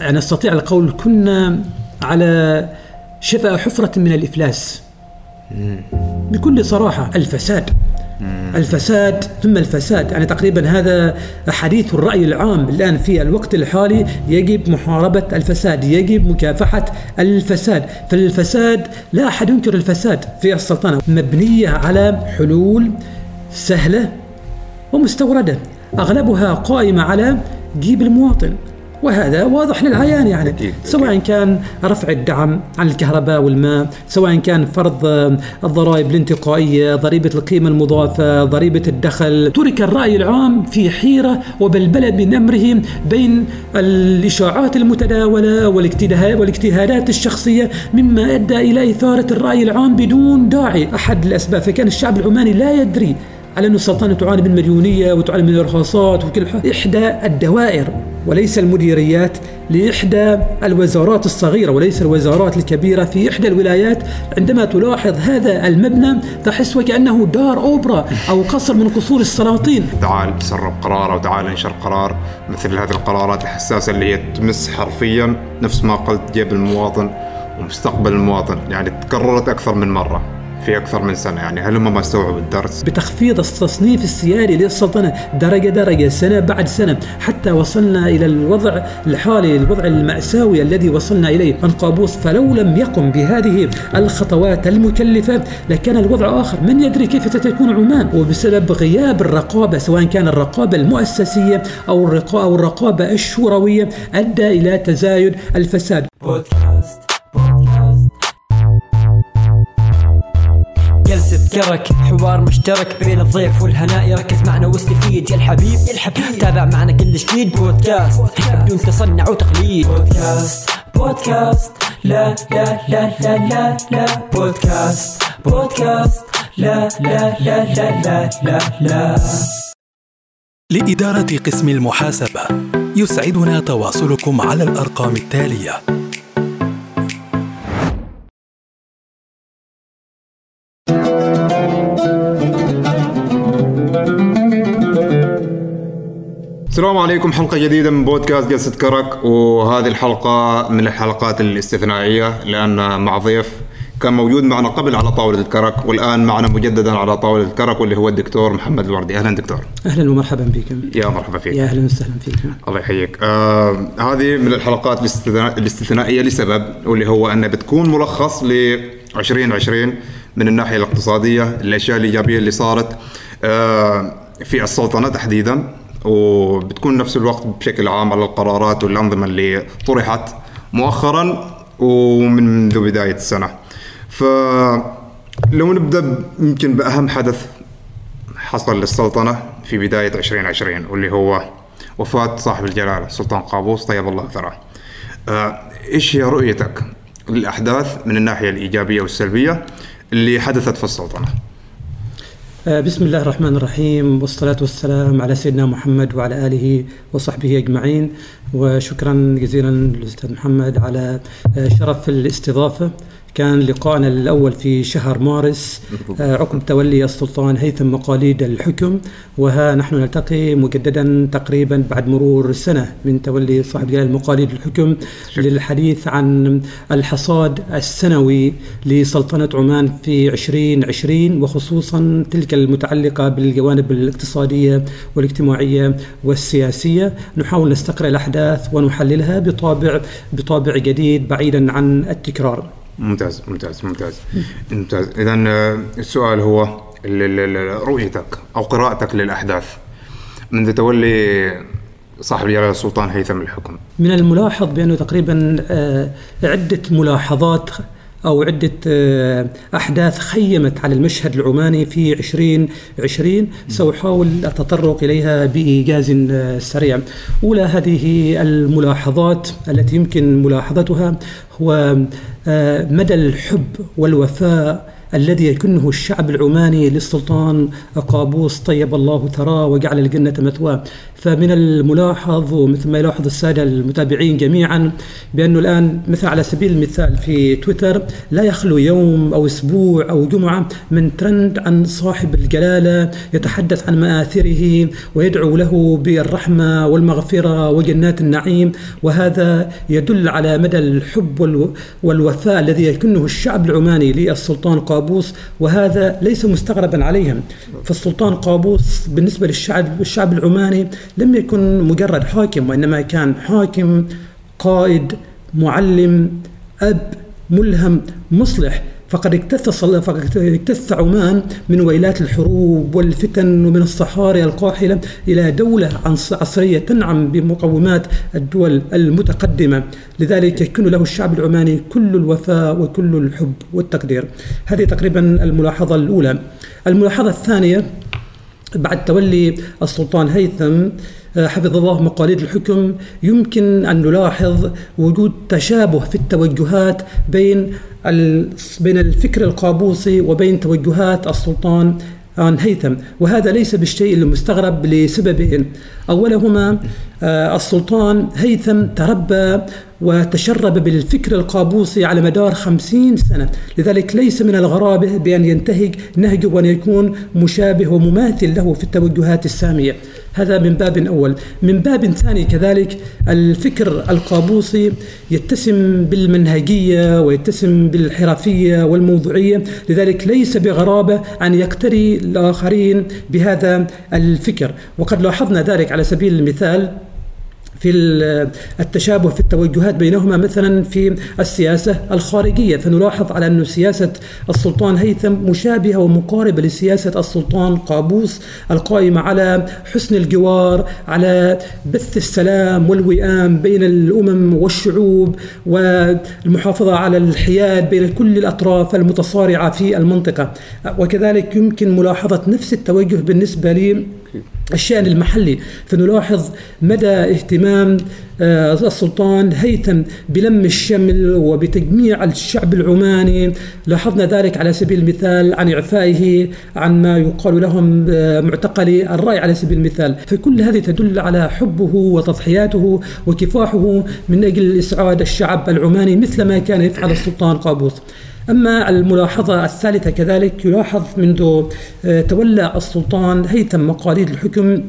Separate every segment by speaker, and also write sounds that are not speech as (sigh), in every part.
Speaker 1: يعني استطيع القول كنا على شفا حفرة من الإفلاس. بكل صراحة الفساد. الفساد ثم الفساد. يعني تقريبا هذا حديث الرأي العام الآن في الوقت الحالي يجب محاربة الفساد يجب مكافحة الفساد. فالفساد لا أحد ينكر الفساد في السلطنة. مبنية على حلول سهلة ومستوردة. أغلبها قائمة على جيب المواطن. وهذا واضح للعيان يعني. أكيد. سواء كان رفع الدعم عن الكهرباء والماء سواء كان فرض الضرائب الانتقائية ضريبة القيمة المضافة ضريبة الدخل. ترك الرأي العام في حيرة وبلبلة من أمره بين الإشاعات المتداولة والاجتهادات الشخصية مما أدى إلى إثارة الرأي العام بدون داعي أحد. الأسباب فكان الشعب العماني لا يدري على أن السلطنة تعاني من مليونية وتعاني من الإرهاصات وكل إحدى الدوائر وليس المديريات لإحدى الوزارات الصغيرة وليس الوزارات الكبيرة في إحدى الولايات. عندما تلاحظ هذا المبنى تحس وكأنه دار أوبرا أو قصر من قصور السلاطين.
Speaker 2: تعال سرب قرار أو تعال انشر قرار. مثل هذه القرارات الحساسة اللي هي تمس حرفيا نفس ما قلت جيب المواطن ومستقبل المواطن. يعني تكررت أكثر من مرة. في أكثر من سنة يعني هل هم ما استوعبوا الدرس؟
Speaker 1: بتخفيض التصنيف السياري للسلطنة درجة درجة سنة بعد سنة حتى وصلنا إلى الوضع الحالي الوضع المأساوي الذي وصلنا إليه. القابوس فلو لم يقم بهذه الخطوات المكلفة لكان الوضع آخر. من يدري كيف ستكون عمان؟ وبسبب غياب الرقابة سواء كان الرقابة المؤسسية أو الرقابة الشوروية أدى إلى تزايد الفساد. بودكاست
Speaker 3: جلسة كرك حوار مشترك بين الضيف والهناء يركز معنا واستفيد يا الحبيب يا الحبيب. تابع معنا كل جديد. بودكاست بدون تصنع وتقليد. بودكاست بودكاست. لا لا لا لا لا لا. بودكاست بودكاست. لا لا لا لا لا لا لا.
Speaker 4: لإدارة قسم المحاسبة يسعدنا تواصلكم على الأرقام التالية.
Speaker 2: السلام عليكم حلقة جديدة من بودكاست جلسة كرك وهذه الحلقة من الحلقات الاستثنائية لأن مع ضيف كان موجود معنا قبل على طاولة الكرك والآن معنا مجددا على طاولة الكرك واللي هو الدكتور محمد الوردي. أهلا دكتور.
Speaker 1: أهلا ومرحبا بكم.
Speaker 2: يا مرحبا فيك.
Speaker 1: يا أهلا وسهلا فيكم.
Speaker 2: الله يحييك. آه هذه من الحلقات الاستثنائية لسبب واللي هو أنها بتكون ملخص ل 2020 من الناحية الاقتصادية الأشياء الإيجابية اللي صارت آه في السلطنة تحديدا. وبتكون نفس الوقت بشكل عام على القرارات والأنظمة اللي طرحت مؤخرا ومنذ بداية السنة فلو نبدأ يمكن بأهم حدث حصل للسلطنة في بداية 2020 واللي هو وفاة صاحب الجلالة سلطان قابوس طيب الله ثراه إيش هي رؤيتك للأحداث من الناحية الإيجابية والسلبية اللي حدثت في السلطنة؟
Speaker 1: آه، بسم الله الرحمن الرحيم والصلاة والسلام على سيدنا محمد وعلى آله وصحبه أجمعين. وشكرا جزيلا للأستاذ محمد على آه، شرف الاستضافة. كان لقاءنا الأول في شهر مارس. آه، عقب تولي السلطان هيثم مقاليد الحكم وها نحن نلتقي مجددا تقريبا بعد مرور سنة من تولي صاحب جلال مقاليد الحكم للحديث عن الحصاد السنوي لسلطنة عمان في 2020 وخصوصا تلك المتعلقة بالجوانب الاقتصادية والاجتماعية والسياسية. نحاول نستقرأ الأحداث ونحللها بطابع بطابع جديد بعيدا عن التكرار.
Speaker 2: ممتاز ممتاز ممتاز. ممتاز. اذا آه، السؤال هو رؤيتك أو قراءتك للأحداث. منذ تولي صاحب جلاله السلطان هيثم الحكم.
Speaker 1: من الملاحظ بأنه تقريبا آه، عدة ملاحظات أو عدة آه، أحداث خيمت على المشهد العماني في 2020 سأحاول التطرق إليها بإيجاز سريع. أولى هذه الملاحظات التي يمكن ملاحظتها هو آه، مدى الحب والوفاء الذي يكنه الشعب العماني للسلطان قابوس طيب الله ثراه وجعل الجنة مثواه. فمن الملاحظ ومثل ما يلاحظ السادة المتابعين جميعا بأنه الآن مثل على سبيل المثال في تويتر لا يخلو يوم أو أسبوع أو جمعة من ترند عن صاحب الجلالة يتحدث عن مآثره ويدعو له بالرحمة والمغفرة وجنات النعيم وهذا يدل على مدى الحب والوفاء الذي يكنه الشعب العماني للسلطان قابوس وهذا ليس مستغربا عليهم. فالسلطان قابوس بالنسبة للشعب الشعب العماني لم يكن مجرد حاكم وإنما كان حاكم قائد معلم أب ملهم مصلح. فقد اكتث فقد اكتث عمان من ويلات الحروب والفتن ومن الصحاري القاحلة إلى دولة عصرية تنعم بمقومات الدول المتقدمة. لذلك يكون له الشعب العماني كل الوفاء وكل الحب والتقدير. هذه تقريبا الملاحظة الأولى. الملاحظة الثانية بعد تولي السلطان هيثم آه، حفظ الله مقاليد الحكم يمكن أن نلاحظ وجود تشابه في التوجهات بين بين الفكر القابوسي وبين توجهات السلطان عن هيثم. وهذا ليس بالشيء المستغرب لسببين أولهما آه، السلطان هيثم تربى وتشرب بالفكر القابوسي على مدار خمسين سنة. لذلك ليس من الغرابة بأن ينتهج نهجه وأن يكون مشابه ومماثل له في التوجهات السامية. هذا من باب أول. من باب ثاني كذلك الفكر القابوسي يتسم بالمنهجية ويتسم بالحرفية والموضوعية. لذلك ليس بغرابة أن يقتري الآخرين بهذا الفكر. وقد لاحظنا ذلك على سبيل المثال في التشابه في التوجهات بينهما مثلا في السياسة الخارجية. فنلاحظ على أن سياسة السلطان هيثم مشابهة ومقاربة لسياسة السلطان قابوس القائمة على حسن الجوار على بث السلام والوئام بين الأمم والشعوب والمحافظة على الحياد بين كل الأطراف المتصارعة في المنطقة. وكذلك يمكن ملاحظة نفس التوجه بالنسبة لي الشأن المحلي فنلاحظ مدى اهتمام آه، السلطان هيثم بلم الشمل وبتجميع الشعب العماني. لاحظنا ذلك على سبيل المثال عن إعفائه عن ما يقال لهم آه، معتقلي الرأي على سبيل المثال. فكل هذه تدل على حبه وتضحياته وكفاحه من أجل إسعاد الشعب العماني مثل ما كان يفعل السلطان قابوس. أما الملاحظة الثالثة كذلك يلاحظ منذ آه، تولى السلطان هيثم مقاليد الحكم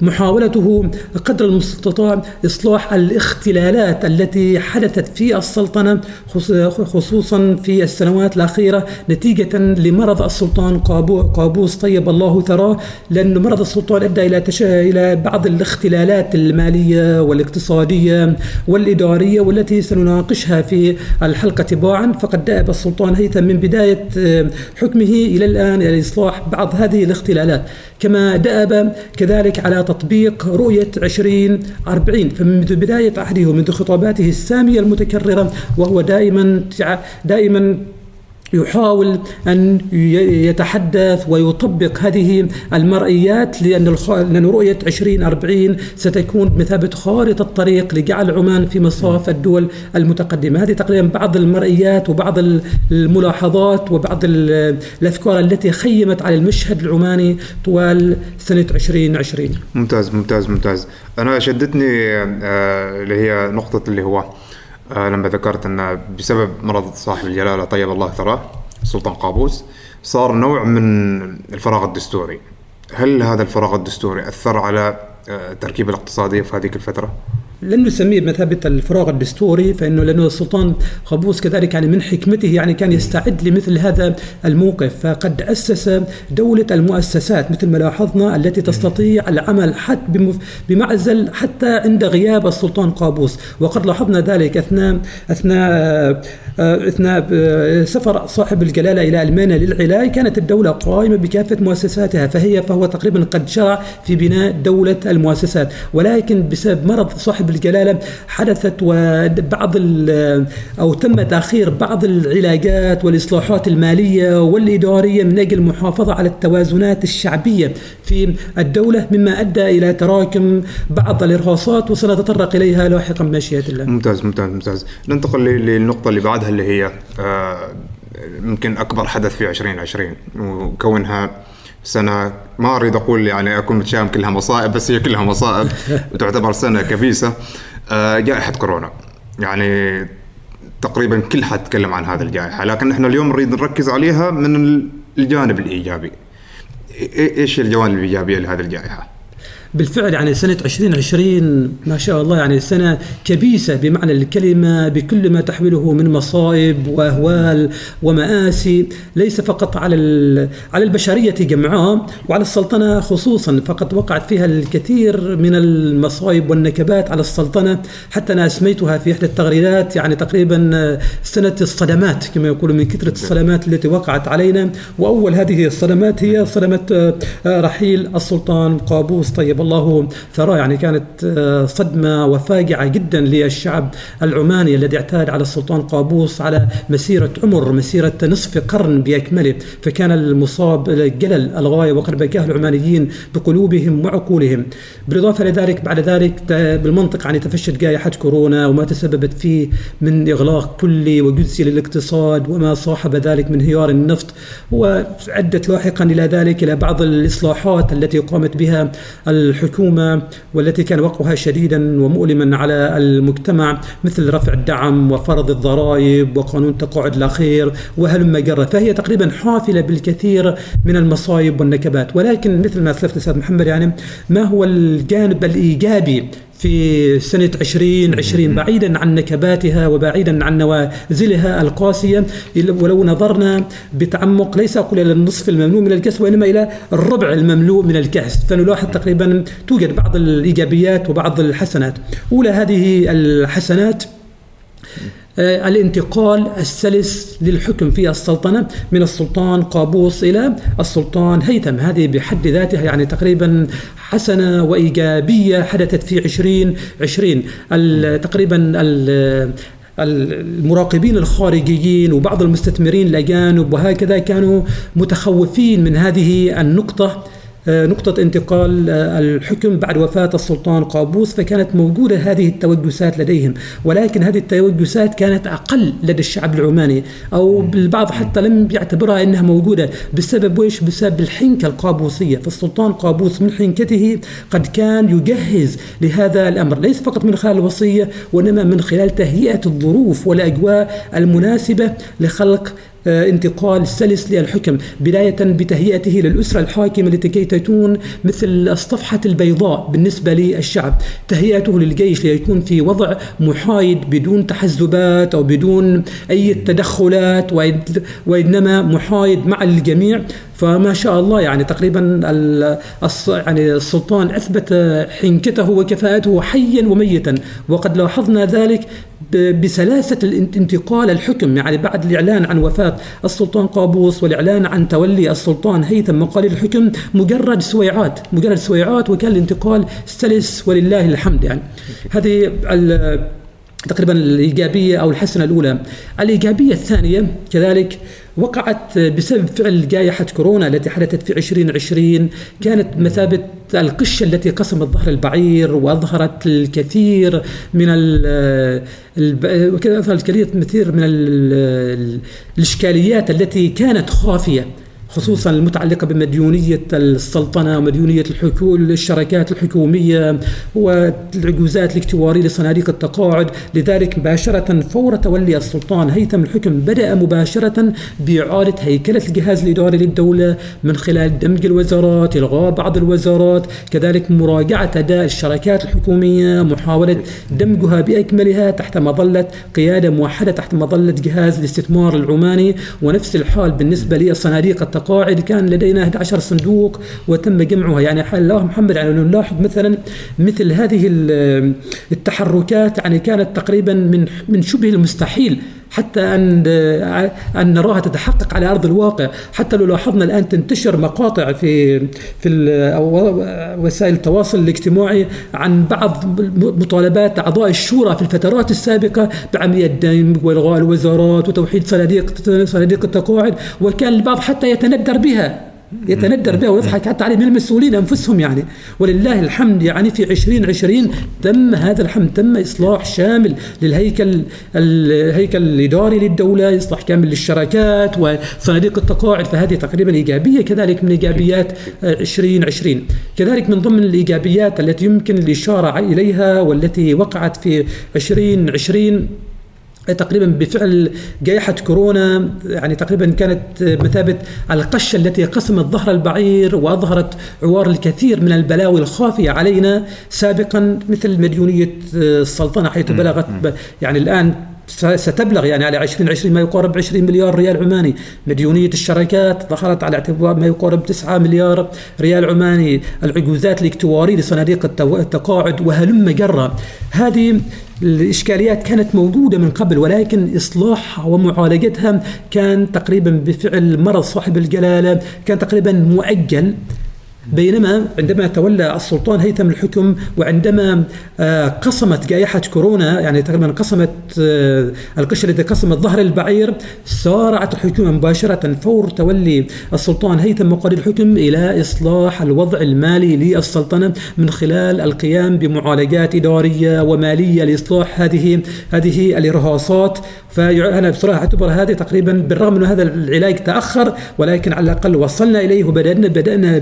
Speaker 1: محاولته قدر المستطاع إصلاح الاختلالات التي حدثت في السلطنة خصوصا في السنوات الأخيرة نتيجة لمرض السلطان قابوس. طيب الله ثراه لأن مرض السلطان أدى إلى إلى بعض الاختلالات المالية والاقتصادية والإدارية والتي سنناقشها في الحلقة تباعا. فقد دأب السلطان هيثم من بداية حكمه إلى الآن إلى إصلاح بعض هذه الاختلالات. كما دأب كذلك على تطبيق رؤية 2040 فمنذ بداية عهده ومنذ خطاباته السامية المتكررة وهو دائما دائما يحاول أن يتحدث ويطبق هذه المرئيات لأن لأن رؤية 2040 ستكون بمثابة خارطة الطريق لجعل عمان في مصاف الدول المتقدمة، هذه تقريبا بعض المرئيات وبعض الملاحظات وبعض الأفكار التي خيمت على المشهد العماني طوال سنة 2020.
Speaker 2: ممتاز ممتاز ممتاز، أنا شدتني آه، اللي هي نقطة اللي هو لما ذكرت أن بسبب مرض صاحب الجلالة طيب الله ثراه السلطان قابوس صار نوع من الفراغ الدستوري هل هذا الفراغ الدستوري أثر على آه، التركيبة الاقتصادية في هذه الفترة؟
Speaker 1: لن نسميه بمثابة الفراغ الدستوري فإنه لأنه السلطان قابوس كذلك يعني من حكمته يعني كان يستعد لمثل هذا الموقف. فقد أسس دولة المؤسسات مثل ما لاحظنا التي تستطيع العمل حتى بمعزل حتى عند غياب السلطان قابوس. وقد لاحظنا ذلك أثناء أثناء أثناء سفر صاحب الجلالة إلى ألمانيا للعلاج. كانت الدولة قائمة بكافة مؤسساتها فهي فهو تقريبا قد شرع في بناء دولة المؤسسات. ولكن بسبب مرض صاحب بالجلاله حدثت وبعض أو تم تأخير بعض العلاجات والإصلاحات المالية والإدارية من أجل المحافظة على التوازنات الشعبية في الدولة مما أدى إلى تراكم بعض الإرهاصات وسنتطرق إليها لاحقا بمشيئة الله.
Speaker 2: ممتاز ممتاز ممتاز، ننتقل للنقطة اللي بعدها اللي هي آه يمكن أكبر حدث في 2020 وكونها سنة ما أريد أقول يعني أكون متشائم كلها مصائب بس هي كلها مصائب (laughs) وتعتبر سنة كبيسة. آه، جائحة كورونا. يعني تقريبا كل حد تكلم عن هذه الجائحة لكن إحنا اليوم نريد نركز عليها من الجانب الإيجابي. إيش الجوانب الإيجابية لهذه الجائحة؟
Speaker 1: بالفعل يعني سنة 2020 ما شاء الله يعني سنة كبيسة بمعنى الكلمة بكل ما تحمله من مصائب وأهوال ومآسي ليس فقط على على البشرية جمعاء وعلى السلطنة خصوصا فقد وقعت فيها الكثير من المصائب والنكبات على السلطنة. حتى أنا أسميتها في إحدى التغريدات يعني تقريبا سنة الصدمات كما يقولون من كثرة الصدمات التي وقعت علينا. وأول هذه الصدمات هي صدمة رحيل السلطان قابوس طيب طيب الله ثراه يعني كانت آه، صدمة وفاجعة جدا للشعب العماني الذي اعتاد على السلطان قابوس على مسيرة عمر مسيرة نصف قرن بأكمله. فكان المصاب جلل الغاية وقد بكاه العمانيين بقلوبهم وعقولهم. بالإضافة لذلك بعد ذلك بالمنطق يعني تفشت جائحة كورونا وما تسببت فيه من إغلاق كلي وجزئي للاقتصاد وما صاحب ذلك من انهيار النفط. وعدت لاحقا إلى ذلك إلى بعض الإصلاحات التي قامت بها الحكومة والتي كان وقعها شديدا ومؤلما على المجتمع مثل رفع الدعم وفرض الضرائب وقانون تقاعد الأخير وهلم جرى فهي تقريبا حافلة بالكثير من المصايب والنكبات. ولكن مثل ما أسلفت الأستاذ محمد يعني ما هو الجانب الإيجابي في سنة 2020 بعيدا عن نكباتها وبعيدا عن نوازلها القاسية. ولو نظرنا بتعمق ليس أقول إلى النصف المملوء من الكأس وإنما إلى الربع المملوء من الكأس فنلاحظ تقريبا توجد بعض الإيجابيات وبعض الحسنات. أولى هذه الحسنات الانتقال السلس للحكم في السلطنة من السلطان قابوس إلى السلطان هيثم. هذه بحد ذاتها يعني تقريبا حسنة وإيجابية حدثت في 2020 تقريبا المراقبين الخارجيين وبعض المستثمرين الأجانب وهكذا كانوا متخوفين من هذه النقطة. آه، نقطة انتقال آه، الحكم بعد وفاة السلطان قابوس فكانت موجودة هذه التوجسات لديهم. ولكن هذه التوجسات كانت أقل لدى الشعب العماني أو البعض حتى لم يعتبرها أنها موجودة. بسبب ويش؟ بسبب الحنكة القابوسية. فالسلطان قابوس من حنكته قد كان يجهز لهذا الأمر. ليس فقط من خلال الوصية وإنما من خلال تهيئة الظروف والأجواء المناسبة لخلق آه، انتقال سلس للحكم بداية بتهيئته للأسرة الحاكمة لكي تكون مثل الصفحة البيضاء بالنسبة للشعب. تهيئته للجيش ليكون في وضع محايد بدون تحزبات أو بدون أي تدخلات وإنما محايد مع الجميع. فما شاء الله يعني تقريبا يعني السلطان أثبت حنكته وكفاءته حيا وميتا. وقد لاحظنا ذلك بسلاسة الانتقال الحكم يعني بعد الإعلان عن وفاة السلطان قابوس والإعلان عن تولي السلطان هيثم مقاليد الحكم مجرد سويعات مجرد سويعات وكان الانتقال سلس ولله الحمد يعني. هذه تقريبا الإيجابية أو الحسنة الأولى. الإيجابية الثانية كذلك وقعت بسبب فعل جائحة كورونا التي حدثت في 2020 كانت مثابة القشة التي قسمت ظهر البعير وأظهرت الكثير من وكذا أظهرت الكثير من الإشكاليات التي كانت خافية. خصوصا المتعلقة بمديونية السلطنة ومديونية الحكول الشركات الحكومية والعجوزات الاكتوارية لصناديق التقاعد. لذلك مباشرة فور تولي السلطان هيثم الحكم بدأ مباشرة بإعادة هيكلة الجهاز الإداري للدولة من خلال دمج الوزارات إلغاء بعض الوزارات. كذلك مراجعة أداء الشركات الحكومية محاولة دمجها بأكملها تحت مظلة قيادة موحدة تحت مظلة جهاز الاستثمار العماني. ونفس الحال بالنسبة للصناديق التقاعد القواعد كان لدينا 11 صندوق وتم جمعها. يعني الله محمد يعني نلاحظ مثلا مثل هذه التحركات يعني كانت تقريبا من من شبه المستحيل. حتى أن أن نراها تتحقق على أرض الواقع. حتى لو لاحظنا الآن تنتشر مقاطع في في وسائل التواصل الاجتماعي عن بعض مطالبات أعضاء الشورى في الفترات السابقة بعملية دمج والغاء الوزارات وتوحيد صناديق صناديق التقاعد وكان البعض حتى يتندر بها. يتندر بها ويضحك حتى عليه من المسؤولين أنفسهم يعني. ولله الحمد يعني في 2020 تم هذا الحمد تم إصلاح شامل للهيكل الهيكل الإداري للدولة إصلاح كامل للشراكات وصناديق التقاعد فهذه تقريبا إيجابية كذلك من إيجابيات 2020 كذلك من ضمن الإيجابيات التي يمكن الإشارة إليها والتي وقعت في 2020 تقريبا بفعل جائحة كورونا يعني تقريبا كانت مثابة القشة التي قسمت ظهر البعير وأظهرت عوار الكثير من البلاوي الخافية علينا سابقا مثل مديونية السلطنة حيث بلغت يعني الآن ستبلغ يعني على 2020 ما يقارب 20 مليار ريال عماني. مديونية الشركات ظهرت على اعتبار ما يقارب 9 مليار ريال عماني. العجوزات الاكتوارية لصناديق التقاعد وهلم جرة. هذه الإشكاليات كانت موجودة من قبل ولكن إصلاحها ومعالجتها كان تقريبا بفعل مرض صاحب الجلالة كان تقريبا مؤجل. بينما عندما تولى السلطان هيثم الحكم وعندما آه، قسمت جائحة كورونا يعني تقريبا قسمت آه، القشرة التي قسمت ظهر البعير سارعت الحكومة مباشرة فور تولي السلطان هيثم مقر الحكم إلى إصلاح الوضع المالي للسلطنة من خلال القيام بمعالجات إدارية ومالية لإصلاح هذه هذه الإرهاصات فأنا بصراحة أعتبر هذه تقريبا بالرغم من هذا العلاج تأخر ولكن على الأقل وصلنا إليه وبدأنا بدأنا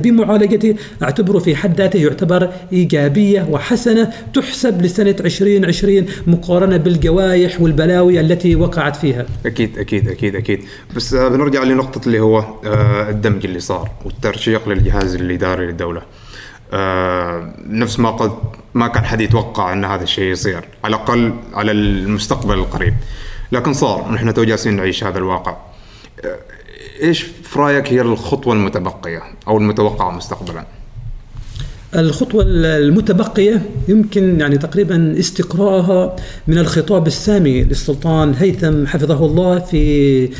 Speaker 1: بمعالجته أعتبره في حد ذاته يعتبر إيجابية وحسنة تحسب لسنة 2020 مقارنة بالجوائح والبلاوي التي وقعت فيها.
Speaker 2: أكيد أكيد أكيد أكيد. بس آه، بنرجع لنقطة اللي هو آه، الدمج اللي صار والترشيق للجهاز الإداري للدولة. آه، نفس ما قلت ما كان حد يتوقع أن هذا الشيء يصير على الأقل على المستقبل القريب. لكن صار نحن تو جالسين نعيش هذا الواقع. إيش في رأيك هي الخطوة المتبقية أو المتوقعة مستقبلا؟
Speaker 1: الخطوة المتبقية يمكن يعني تقريبا استقراءها من الخطاب السامي للسلطان هيثم حفظه الله في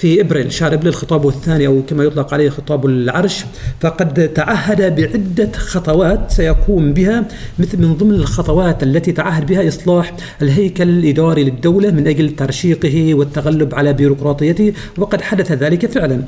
Speaker 1: في إبريل شهر ابريل خطابه الثاني أو كما يطلق عليه خطاب العرش فقد تعهد بعدة خطوات سيقوم بها مثل من ضمن الخطوات التي تعهد بها إصلاح الهيكل الإداري للدولة من أجل ترشيقه والتغلب على بيروقراطيته وقد حدث ذلك فعلا.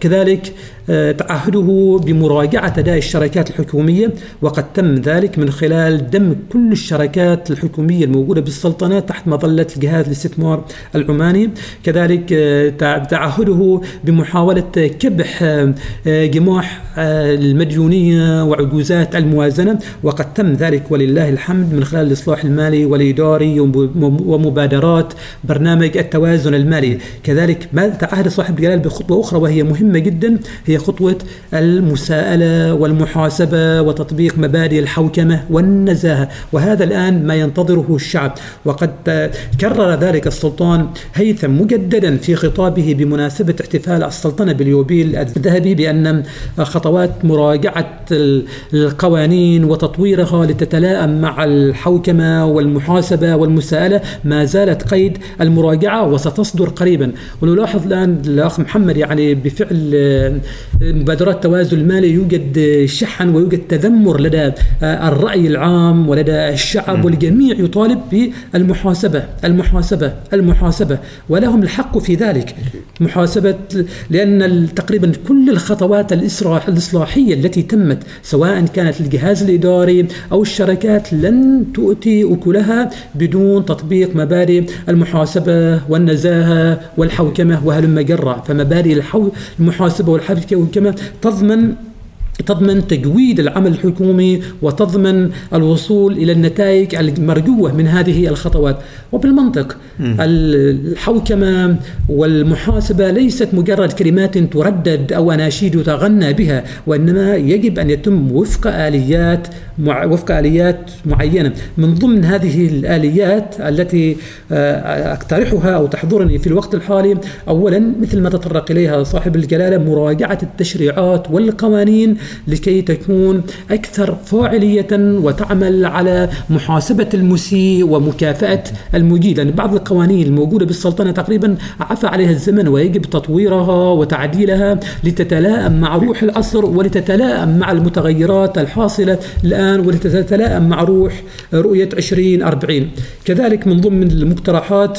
Speaker 1: كذلك تعهده بمراجعة أداء الشركات الحكومية وقد تم ذلك من خلال دمج كل الشركات الحكومية الموجودة بالسلطنة تحت مظلة جهاز الاستثمار العماني. كذلك آه، تعهده بمحاولة كبح آه، جماح المديونية وعجوزات الموازنة وقد تم ذلك ولله الحمد من خلال الإصلاح المالي والإداري ومبادرات برنامج التوازن المالي. كذلك ما تعهد صاحب الجلال بخطوة أخرى وهي مهمة جدا هي خطوة المساءلة والمحاسبة وتطبيق مبادئ الحوكمة والنزاهة وهذا الآن ما ينتظره الشعب. وقد كرر ذلك السلطان هيثم مجددا في خطابه بمناسبة احتفال السلطنة باليوبيل الذهبي بأن خطوات مراجعة القوانين وتطويرها لتتلائم مع الحوكمة والمحاسبة والمساءلة ما زالت قيد المراجعة وستصدر قريبا. ونلاحظ الآن الأخ محمد يعني بفعل مبادرات التوازن المالي يوجد شحن ويوجد تذمر لدى الرأي العام ولدى الشعب والجميع يطالب بالمحاسبة المحاسبة المحاسبة ولهم الحق في ذلك. محاسبة لأن تقريبا كل الخطوات الإصلاحية التي تمت سواء كانت الجهاز الإداري أو الشركات لن تؤتي أكلها بدون تطبيق مبادئ المحاسبة والنزاهة والحوكمة وهلم جرة فمبادئ المحاسبة والحوكمة كما تضمن تضمن تجويد العمل الحكومي وتضمن الوصول إلى النتائج المرجوة من هذه الخطوات وبالمنطق م. الحوكمة والمحاسبة ليست مجرد كلمات تردد أو أناشيد تغنى بها وإنما يجب أن يتم وفق آليات مع وفق آليات معينة من ضمن هذه الآليات التي آه، أقترحها أو تحضرني في الوقت الحالي اولا مثل ما تطرق إليها صاحب الجلالة مراجعة التشريعات والقوانين لكي تكون أكثر فاعلية وتعمل على محاسبة المسيء ومكافأة المجيد. لأن بعض القوانين الموجودة بالسلطنة تقريبا عفى عليها الزمن ويجب تطويرها وتعديلها لتتلائم مع روح العصر ولتتلائم مع المتغيرات الحاصلة الآن ولتتلائم مع روح رؤية 2040 كذلك من ضمن المقترحات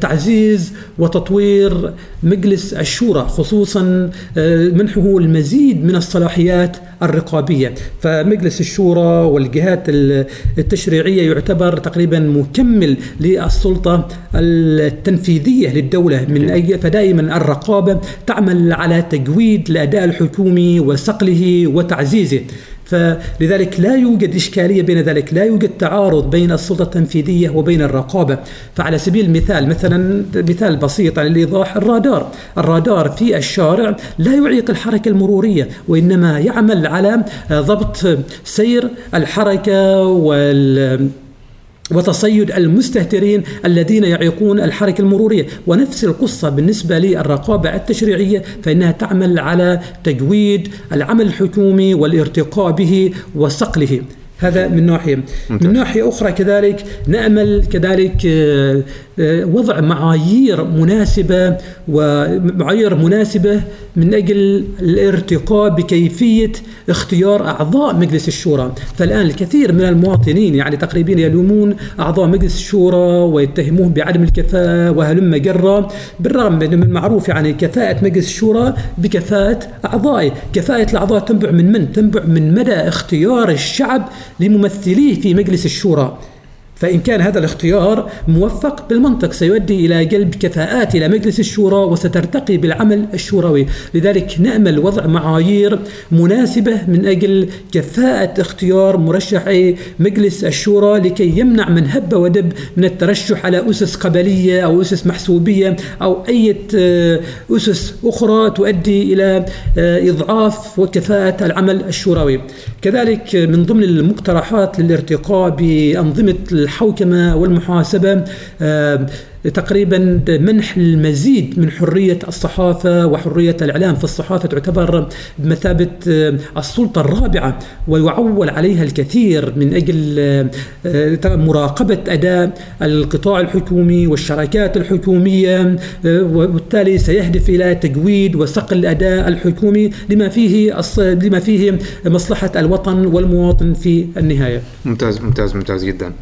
Speaker 1: تعزيز وتطوير مجلس الشورى خصوصا آه، منحه المزيد من الصلاحيات الرقابية. فمجلس الشورى والجهات التشريعية يعتبر تقريبا مكمل للسلطة التنفيذية للدولة من اي فدائما الرقابة تعمل على تجويد الأداء الحكومي وصقله وتعزيزه. فلذلك لا يوجد إشكالية بين ذلك لا يوجد تعارض بين السلطة التنفيذية وبين الرقابة. فعلى سبيل المثال مثلا مثال بسيط على الإيضاح الرادار. الرادار في الشارع لا يعيق الحركة المرورية وإنما يعمل على ضبط سير الحركة وال وتصيد المستهترين الذين يعيقون الحركة المرورية. ونفس القصة بالنسبة للرقابة التشريعية فإنها تعمل على تجويد العمل الحكومي والارتقاء به وصقله. هذا من ناحية. من ناحية أخرى كذلك نأمل كذلك آه، وضع معايير مناسبة ومعايير مناسبة من أجل الارتقاء بكيفية اختيار أعضاء مجلس الشورى. فالآن الكثير من المواطنين يعني تقريبا يلومون أعضاء مجلس الشورى ويتهموهم بعدم الكفاءة وهلم جرا بالرغم من المعروف يعني كفاءة مجلس الشورى بكفاءة أعضائه. كفاءة الأعضاء تنبع من من؟ تنبع من مدى اختيار الشعب لممثليه في مجلس الشورى. فإن كان هذا الاختيار موفق بالمنطق سيؤدي إلى جلب كفاءات إلى مجلس الشورى وسترتقي بالعمل الشوروي. لذلك نأمل وضع معايير مناسبة من أجل كفاءة اختيار مرشحي مجلس الشورى لكي يمنع من هب ودب من الترشح على أسس قبلية أو أسس محسوبية أو أي أسس أخرى تؤدي إلى آه، إضعاف وكفاءة العمل الشوروي. كذلك من ضمن المقترحات للارتقاء بأنظمة الحوكمة والمحاسبة آه، تقريبا منح المزيد من حرية الصحافة وحرية الإعلام فالصحافة تعتبر بمثابة آه، السلطة الرابعة ويعول عليها الكثير من أجل آه، مراقبة أداء القطاع الحكومي والشركات الحكومية وبالتالي سيهدف إلى تجويد وصقل الأداء الحكومي لما فيه لما فيه مصلحة الوطن والمواطن في النهاية.
Speaker 2: ممتاز ممتاز ممتاز جدا.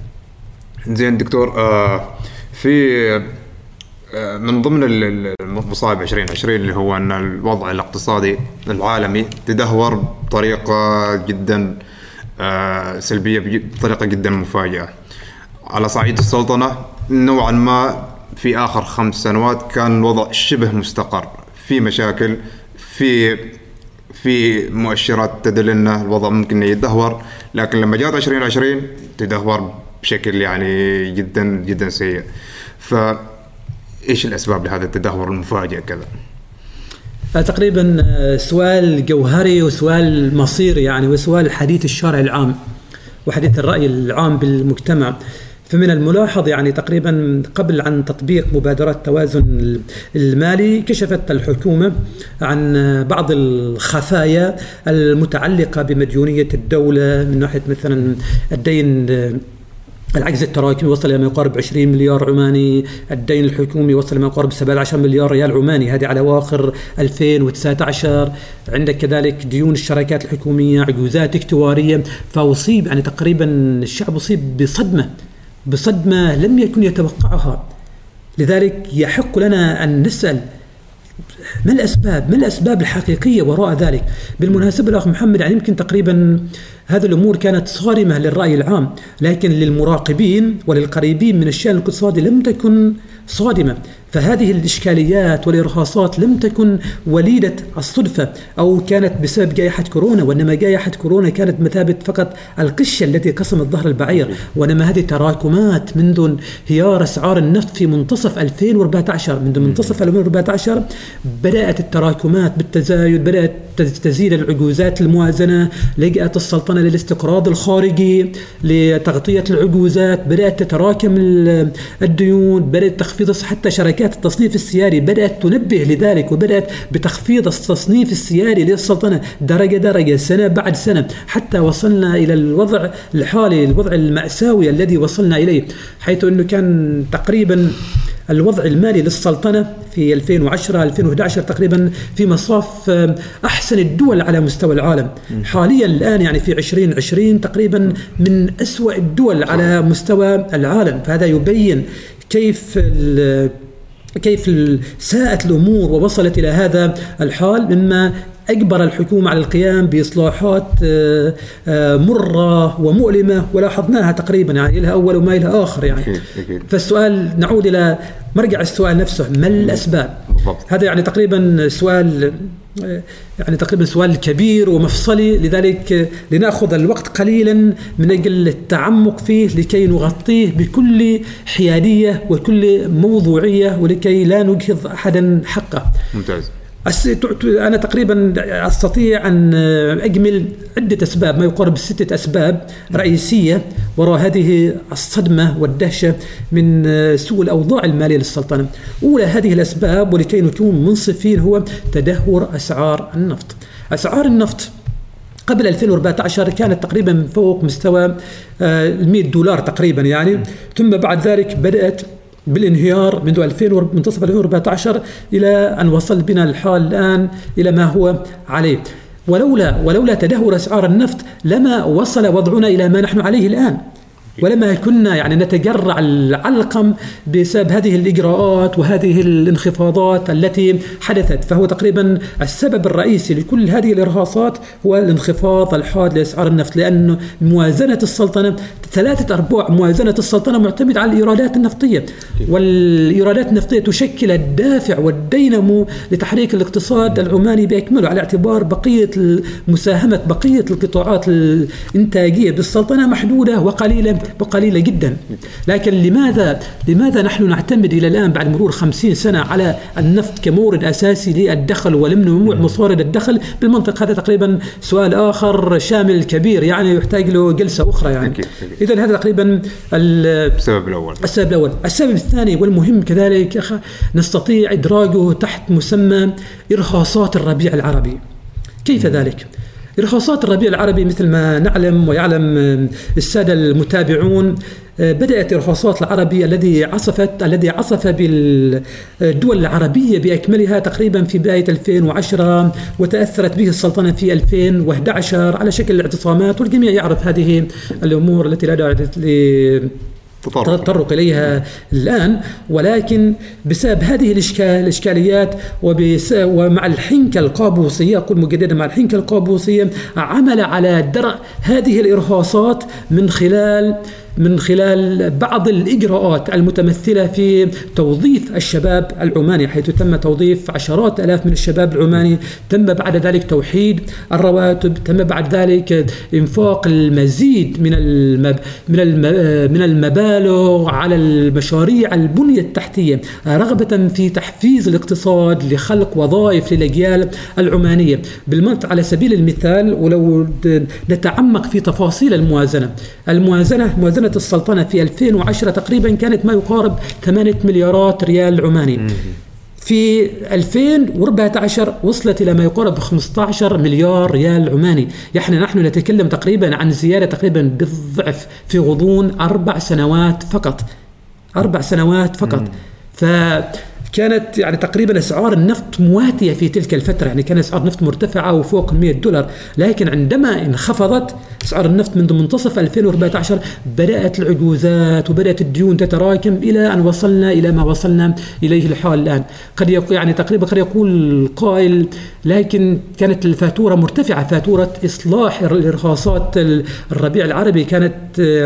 Speaker 2: زين دكتور آه في آه من ضمن المصائب 2020 اللي هو أن الوضع الاقتصادي العالمي تدهور بطريقة جدا آه سلبية بطريقة جدا مفاجئة. على صعيد السلطنة نوعا ما في آخر خمس سنوات كان الوضع شبه مستقر. في مشاكل في في مؤشرات تدل أن الوضع ممكن يتدهور لكن لما جاءت 2020 تدهور بشكل يعني جدا جدا سيء. ف إيش الأسباب لهذا التدهور المفاجئ كذا؟
Speaker 1: آه، تقريبا آه، سؤال جوهري وسؤال مصيري يعني وسؤال حديث الشارع العام وحديث الرأي العام بالمجتمع. فمن الملاحظ يعني تقريبا قبل عن تطبيق مبادرات التوازن المالي كشفت الحكومة عن بعض الخفايا المتعلقة بمديونية الدولة. من ناحية مثلا الدين العجز التراكمي وصل إلى ما يقارب 20 مليار عماني، الدين الحكومي وصل إلى ما يقارب 17 مليار ريال عماني، هذه على أواخر 2019 عندك كذلك ديون الشركات الحكومية، عجوزات اكتوارية، فأصيب يعني تقريبا الشعب أصيب بصدمة بصدمة لم يكن يتوقعها. لذلك يحق لنا أن نسأل ما الأسباب؟ ما الأسباب الحقيقية وراء ذلك؟ بالمناسبة الأخ محمد يعني يمكن تقريبا هذه الأمور كانت صارمة للرأي العام، لكن للمراقبين وللقريبين من الشأن الإقتصادي لم تكن صادمة، فهذه الإشكاليات والإرهاصات لم تكن وليدة الصدفة أو كانت بسبب جائحة كورونا وإنما جائحة كورونا كانت مثابة فقط القشة التي قسمت ظهر البعير. وإنما هذه تراكمات منذ انهيار أسعار النفط في منتصف 2014 منذ منتصف 2014 بدأت التراكمات بالتزايد بدأت تزيد العجوزات الموازنة لجأت السلطنة للاستقراض الخارجي لتغطية العجوزات بدأت تتراكم الديون بدأت تخفيض حتى شركات شركات التصنيف السياري بدأت تنبه لذلك وبدأت بتخفيض التصنيف السياري للسلطنة درجة درجة سنة بعد سنة حتى وصلنا إلى الوضع الحالي الوضع المأساوي الذي وصلنا إليه حيث أنه كان تقريبا الوضع المالي للسلطنة في 2010 2011 تقريبا في مصاف آه، أحسن الدول على مستوى العالم. حاليا الآن يعني في 2020 تقريبا من أسوأ الدول على مستوى العالم. فهذا يبين كيف كيف ساءت الأمور ووصلت إلى هذا الحال مما اجبر الحكومة على القيام بإصلاحات آه، آه، مرة ومؤلمة ولاحظناها تقريبا يعني لها أول وما لها آخر يعني. فالسؤال نعود إلى مرجع السؤال نفسه ما؟ بالضبط. هذا يعني تقريبا سؤال يعني تقريبا سؤال كبير ومفصلي لذلك لنأخذ الوقت قليلا من أجل التعمق فيه لكي نغطيه بكل حيادية وكل موضوعية ولكي لا نجهض احدا حقه.
Speaker 2: ممتاز.
Speaker 1: أنا تقريبا أستطيع أن أجمل عدة أسباب ما يقارب ستة أسباب رئيسية وراء هذه الصدمة والدهشة من سوء الأوضاع المالية للسلطنة. أولى هذه الأسباب ولكي نكون منصفين هو تدهور أسعار النفط. أسعار النفط قبل 2014 كانت تقريبا فوق مستوى ال 100 دولار تقريبا يعني. ثم بعد ذلك بدأت بالانهيار منذ 2000 منتصف 2014 إلى أن وصل بنا الحال الآن إلى ما هو عليه. ولولا ولولا تدهور أسعار النفط لما وصل وضعنا إلى ما نحن عليه الآن. ولما كنا يعني نتجرع العلقم بسبب هذه الإجراءات وهذه الانخفاضات التي حدثت. فهو تقريبا السبب الرئيسي لكل هذه الإرهاصات هو الانخفاض الحاد لأسعار النفط لأن موازنة السلطنة ثلاثة أرباع موازنة السلطنة معتمد على الإيرادات النفطية. والإيرادات النفطية تشكل الدافع والدينمو لتحريك الاقتصاد العماني بأكمله على اعتبار بقية مساهمة بقية القطاعات الإنتاجية بالسلطنة محدودة وقليلة. قليلة جدا. لكن لماذا لماذا نحن نعتمد إلى الآن بعد مرور خمسين سنة على النفط كمورد أساسي للدخل ولم نموع مصارد الدخل؟ بالمنطق هذا تقريبا سؤال آخر شامل كبير يعني يحتاج له جلسة أخرى يعني. إذا هذا تقريبا
Speaker 2: السبب الأول.
Speaker 1: السبب الأول. السبب الثاني والمهم كذلك نستطيع إدراجه تحت مسمى إرهاصات الربيع العربي. كيف ذلك؟ إرهاصات الربيع العربي مثل ما نعلم ويعلم السادة المتابعون بدأت إرهاصات العربي الذي عصفت الذي عصف بالدول العربية بأكملها تقريبا في بداية 2010 وتأثرت به السلطنة في 2011 على شكل الاعتصامات والجميع يعرف هذه الأمور التي لا داعي تطرق. إليها الآن ولكن بسبب هذه الإشكال الإشكاليات ومع الحنكة القابوسية أقول مجددا مع الحنكة القابوسية عمل على درء هذه الإرهاصات من خلال من خلال بعض الإجراءات المتمثلة في توظيف الشباب العماني حيث تم توظيف عشرات آلاف من الشباب العماني. تم بعد ذلك توحيد الرواتب تم بعد ذلك إنفاق المزيد من المب من من المبالغ على المشاريع البنية التحتية رغبة في تحفيز الاقتصاد لخلق وظائف للأجيال العمانية. بالمنطق على سبيل المثال ولو نتعمق في تفاصيل الموازنة. الموازنة موازنة السلطنة في 2010 تقريبا كانت ما يقارب 8 مليارات ريال عماني. في 2014 وصلت إلى ما يقارب 15 مليار ريال عماني. يعني نحن نتكلم تقريبا عن زيادة تقريبا بالضعف في غضون أربع سنوات فقط. أربع سنوات فقط. ف كانت يعني تقريبا أسعار النفط مواتية في تلك الفترة. يعني كان أسعار النفط مرتفعة وفوق 100 دولار. لكن عندما انخفضت أسعار النفط منذ منتصف 2014 بدأت العجوزات وبدأت الديون تتراكم إلى أن وصلنا إلى ما وصلنا إليه الحال الآن. قد يقول يعني تقريبا قد يقول قائل لكن كانت الفاتورة مرتفعة. فاتورة إصلاح الارهاصات الربيع العربي كانت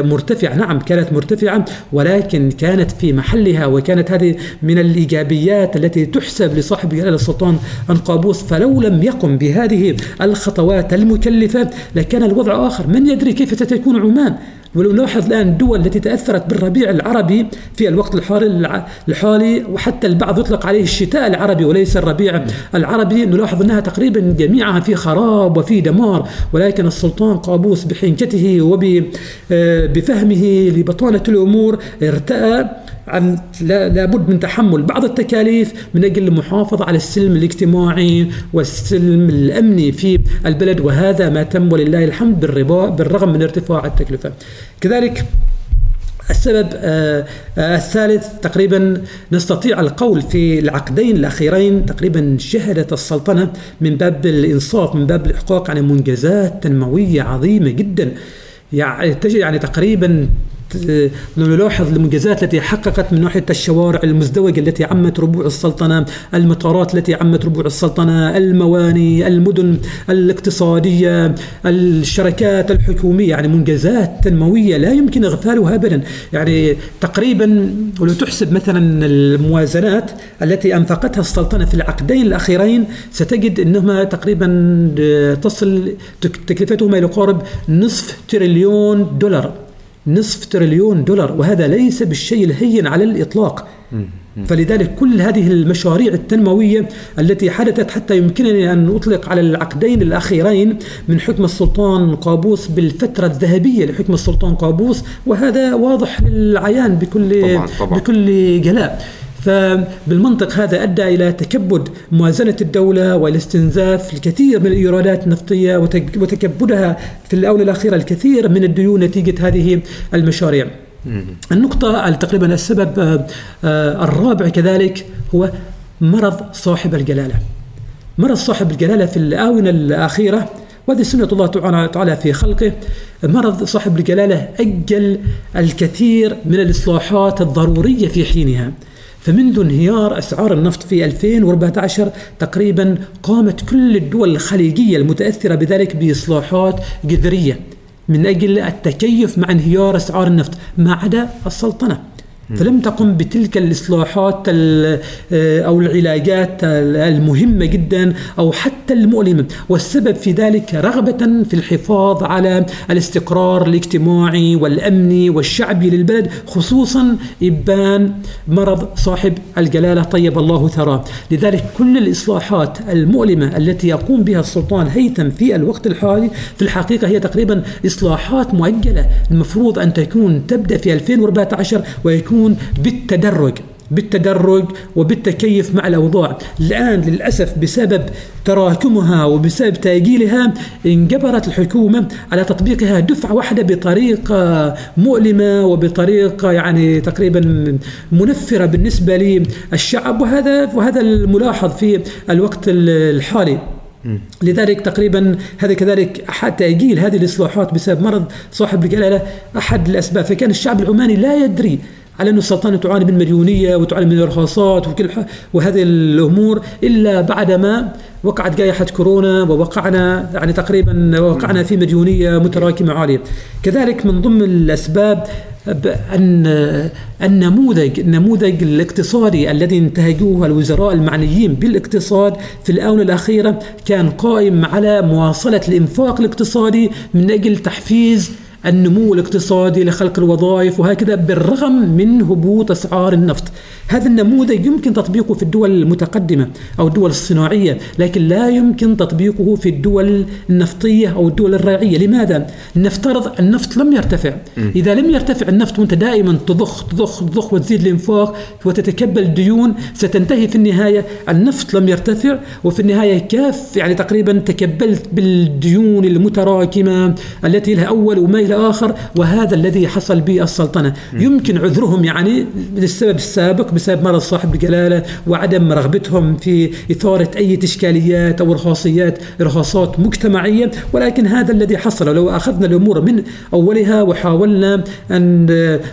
Speaker 1: مرتفعة. نعم كانت مرتفعة ولكن كانت في محلها وكانت هذه من الإيجابيات التي تحسب لصاحب جلاله السلطان انقابوس فلو لم يقم بهذه الخطوات المكلفة لكان الوضع آخر. من يدري كيف ستكون عمان؟ ولو نلاحظ الآن الدول التي تأثرت بالربيع العربي في الوقت الحالي وحتى البعض يطلق عليه الشتاء العربي وليس الربيع العربي نلاحظ أنها تقريبا جميعها في خراب وفي دمار ولكن السلطان قابوس بحنكته وبفهمه آه، لبطانة الأمور ارتأى عن لابد من تحمل بعض التكاليف من أجل المحافظة على السلم الاجتماعي والسلم الأمني في البلد وهذا ما تم ولله الحمد بالرغم من ارتفاع التكلفة. كذلك السبب آه، آه، الثالث تقريبا نستطيع القول في العقدين الأخيرين تقريبا شهدت السلطنة من باب الإنصاف من باب الإحقاق عن منجزات تنموية عظيمة جدا يعني يعني تقريبا نلاحظ المنجزات التي حققت من ناحية الشوارع المزدوجة التي عمت ربوع السلطنة المطارات التي عمت ربوع السلطنة المواني المدن الاقتصادية الشركات الحكومية يعني منجزات تنموية لا يمكن إغفالها أبدا. يعني تقريبا ولو تحسب مثلا الموازنات التي أنفقتها السلطنة في العقدين الأخيرين ستجد أنهما تقريبا تصل تكلفتهما إلى قارب نصف تريليون دولار. نصف تريليون دولار وهذا ليس بالشيء الهين على الإطلاق. فلذلك كل هذه المشاريع التنموية التي حدثت حتى يمكنني أن أطلق على العقدين الأخيرين من حكم السلطان قابوس بالفترة الذهبية لحكم السلطان قابوس وهذا واضح للعيان بكل طبعا طبعا. بكل جلاء. فبالمنطق هذا أدى إلى تكبد موازنة الدولة والاستنزاف الكثير من الإيرادات النفطية وتكبدها في الآونة الأخيرة الكثير من الديون نتيجة هذه المشاريع. النقطة تقريبا السبب آه، آه، الرابع كذلك هو مرض صاحب الجلالة. مرض صاحب الجلالة في الآونة الأخيرة وهذه سنة الله تعالى في خلقه. مرض صاحب الجلالة أجل الكثير من الإصلاحات الضرورية في حينها. فمنذ انهيار أسعار النفط في 2014 تقريبا قامت كل الدول الخليجية المتأثرة بذلك بإصلاحات جذرية من أجل التكيف مع انهيار أسعار النفط ما عدا السلطنة. فلم تقم بتلك الإصلاحات آه، أو العلاجات المهمة جدا أو حتى المؤلمة. والسبب في ذلك رغبة في الحفاظ على الاستقرار الاجتماعي والامني والشعبي للبلد خصوصا إبان مرض صاحب الجلالة. طيب الله ثراه. لذلك كل الإصلاحات المؤلمة التي يقوم بها السلطان هيثم في الوقت الحالي في الحقيقة هي تقريبا إصلاحات مؤجلة المفروض أن تكون تبدأ في 2014 ويكون يكون بالتدرج بالتدرج وبالتكيف مع الأوضاع، الآن للأسف بسبب تراكمها وبسبب تأجيلها انجبرت الحكومة على تطبيقها دفعة واحدة بطريقة مؤلمة وبطريقة يعني تقريبا منفرة بالنسبة للشعب وهذا وهذا الملاحظ في الوقت الحالي. لذلك تقريبا هذا كذلك أحد تأجيل هذه الإصلاحات بسبب مرض صاحب الجلالة أحد الأسباب. فكان الشعب العماني لا يدري على أن السلطنة تعاني من مديونية وتعاني من الإرهاصات وكل وهذه الأمور إلا بعدما وقعت جائحة كورونا ووقعنا يعني تقريبا وقعنا في مديونية متراكمة عالية. كذلك من ضمن الأسباب أن النموذج النموذج الاقتصادي الذي انتهجوه الوزراء المعنيين بالاقتصاد في الآونة الأخيرة كان قائم على مواصلة الإنفاق الاقتصادي من أجل تحفيز النمو الاقتصادي لخلق الوظائف وهكذا بالرغم من هبوط أسعار النفط. هذا النموذج يمكن تطبيقه في الدول المتقدمة أو الدول الصناعية لكن لا يمكن تطبيقه في الدول النفطية أو الدول الراعية لماذا؟ نفترض النفط لم يرتفع. إذا لم يرتفع النفط وأنت دائما تضخ تضخ تضخ وتزيد الإنفاق وتتكبل ديون ستنتهي في النهاية النفط لم يرتفع وفي النهاية كاف يعني تقريبا تكبلت بالديون المتراكمة التي لها أول وما إلى آخر وهذا الذي حصل بالسلطنة يمكن عذرهم يعني للسبب السابق بسبب مرض صاحب الجلالة وعدم رغبتهم في إثارة أي إشكاليات أو إرهاصيات إرهاصات مجتمعية. ولكن هذا الذي حصل لو أخذنا الأمور من أولها وحاولنا أن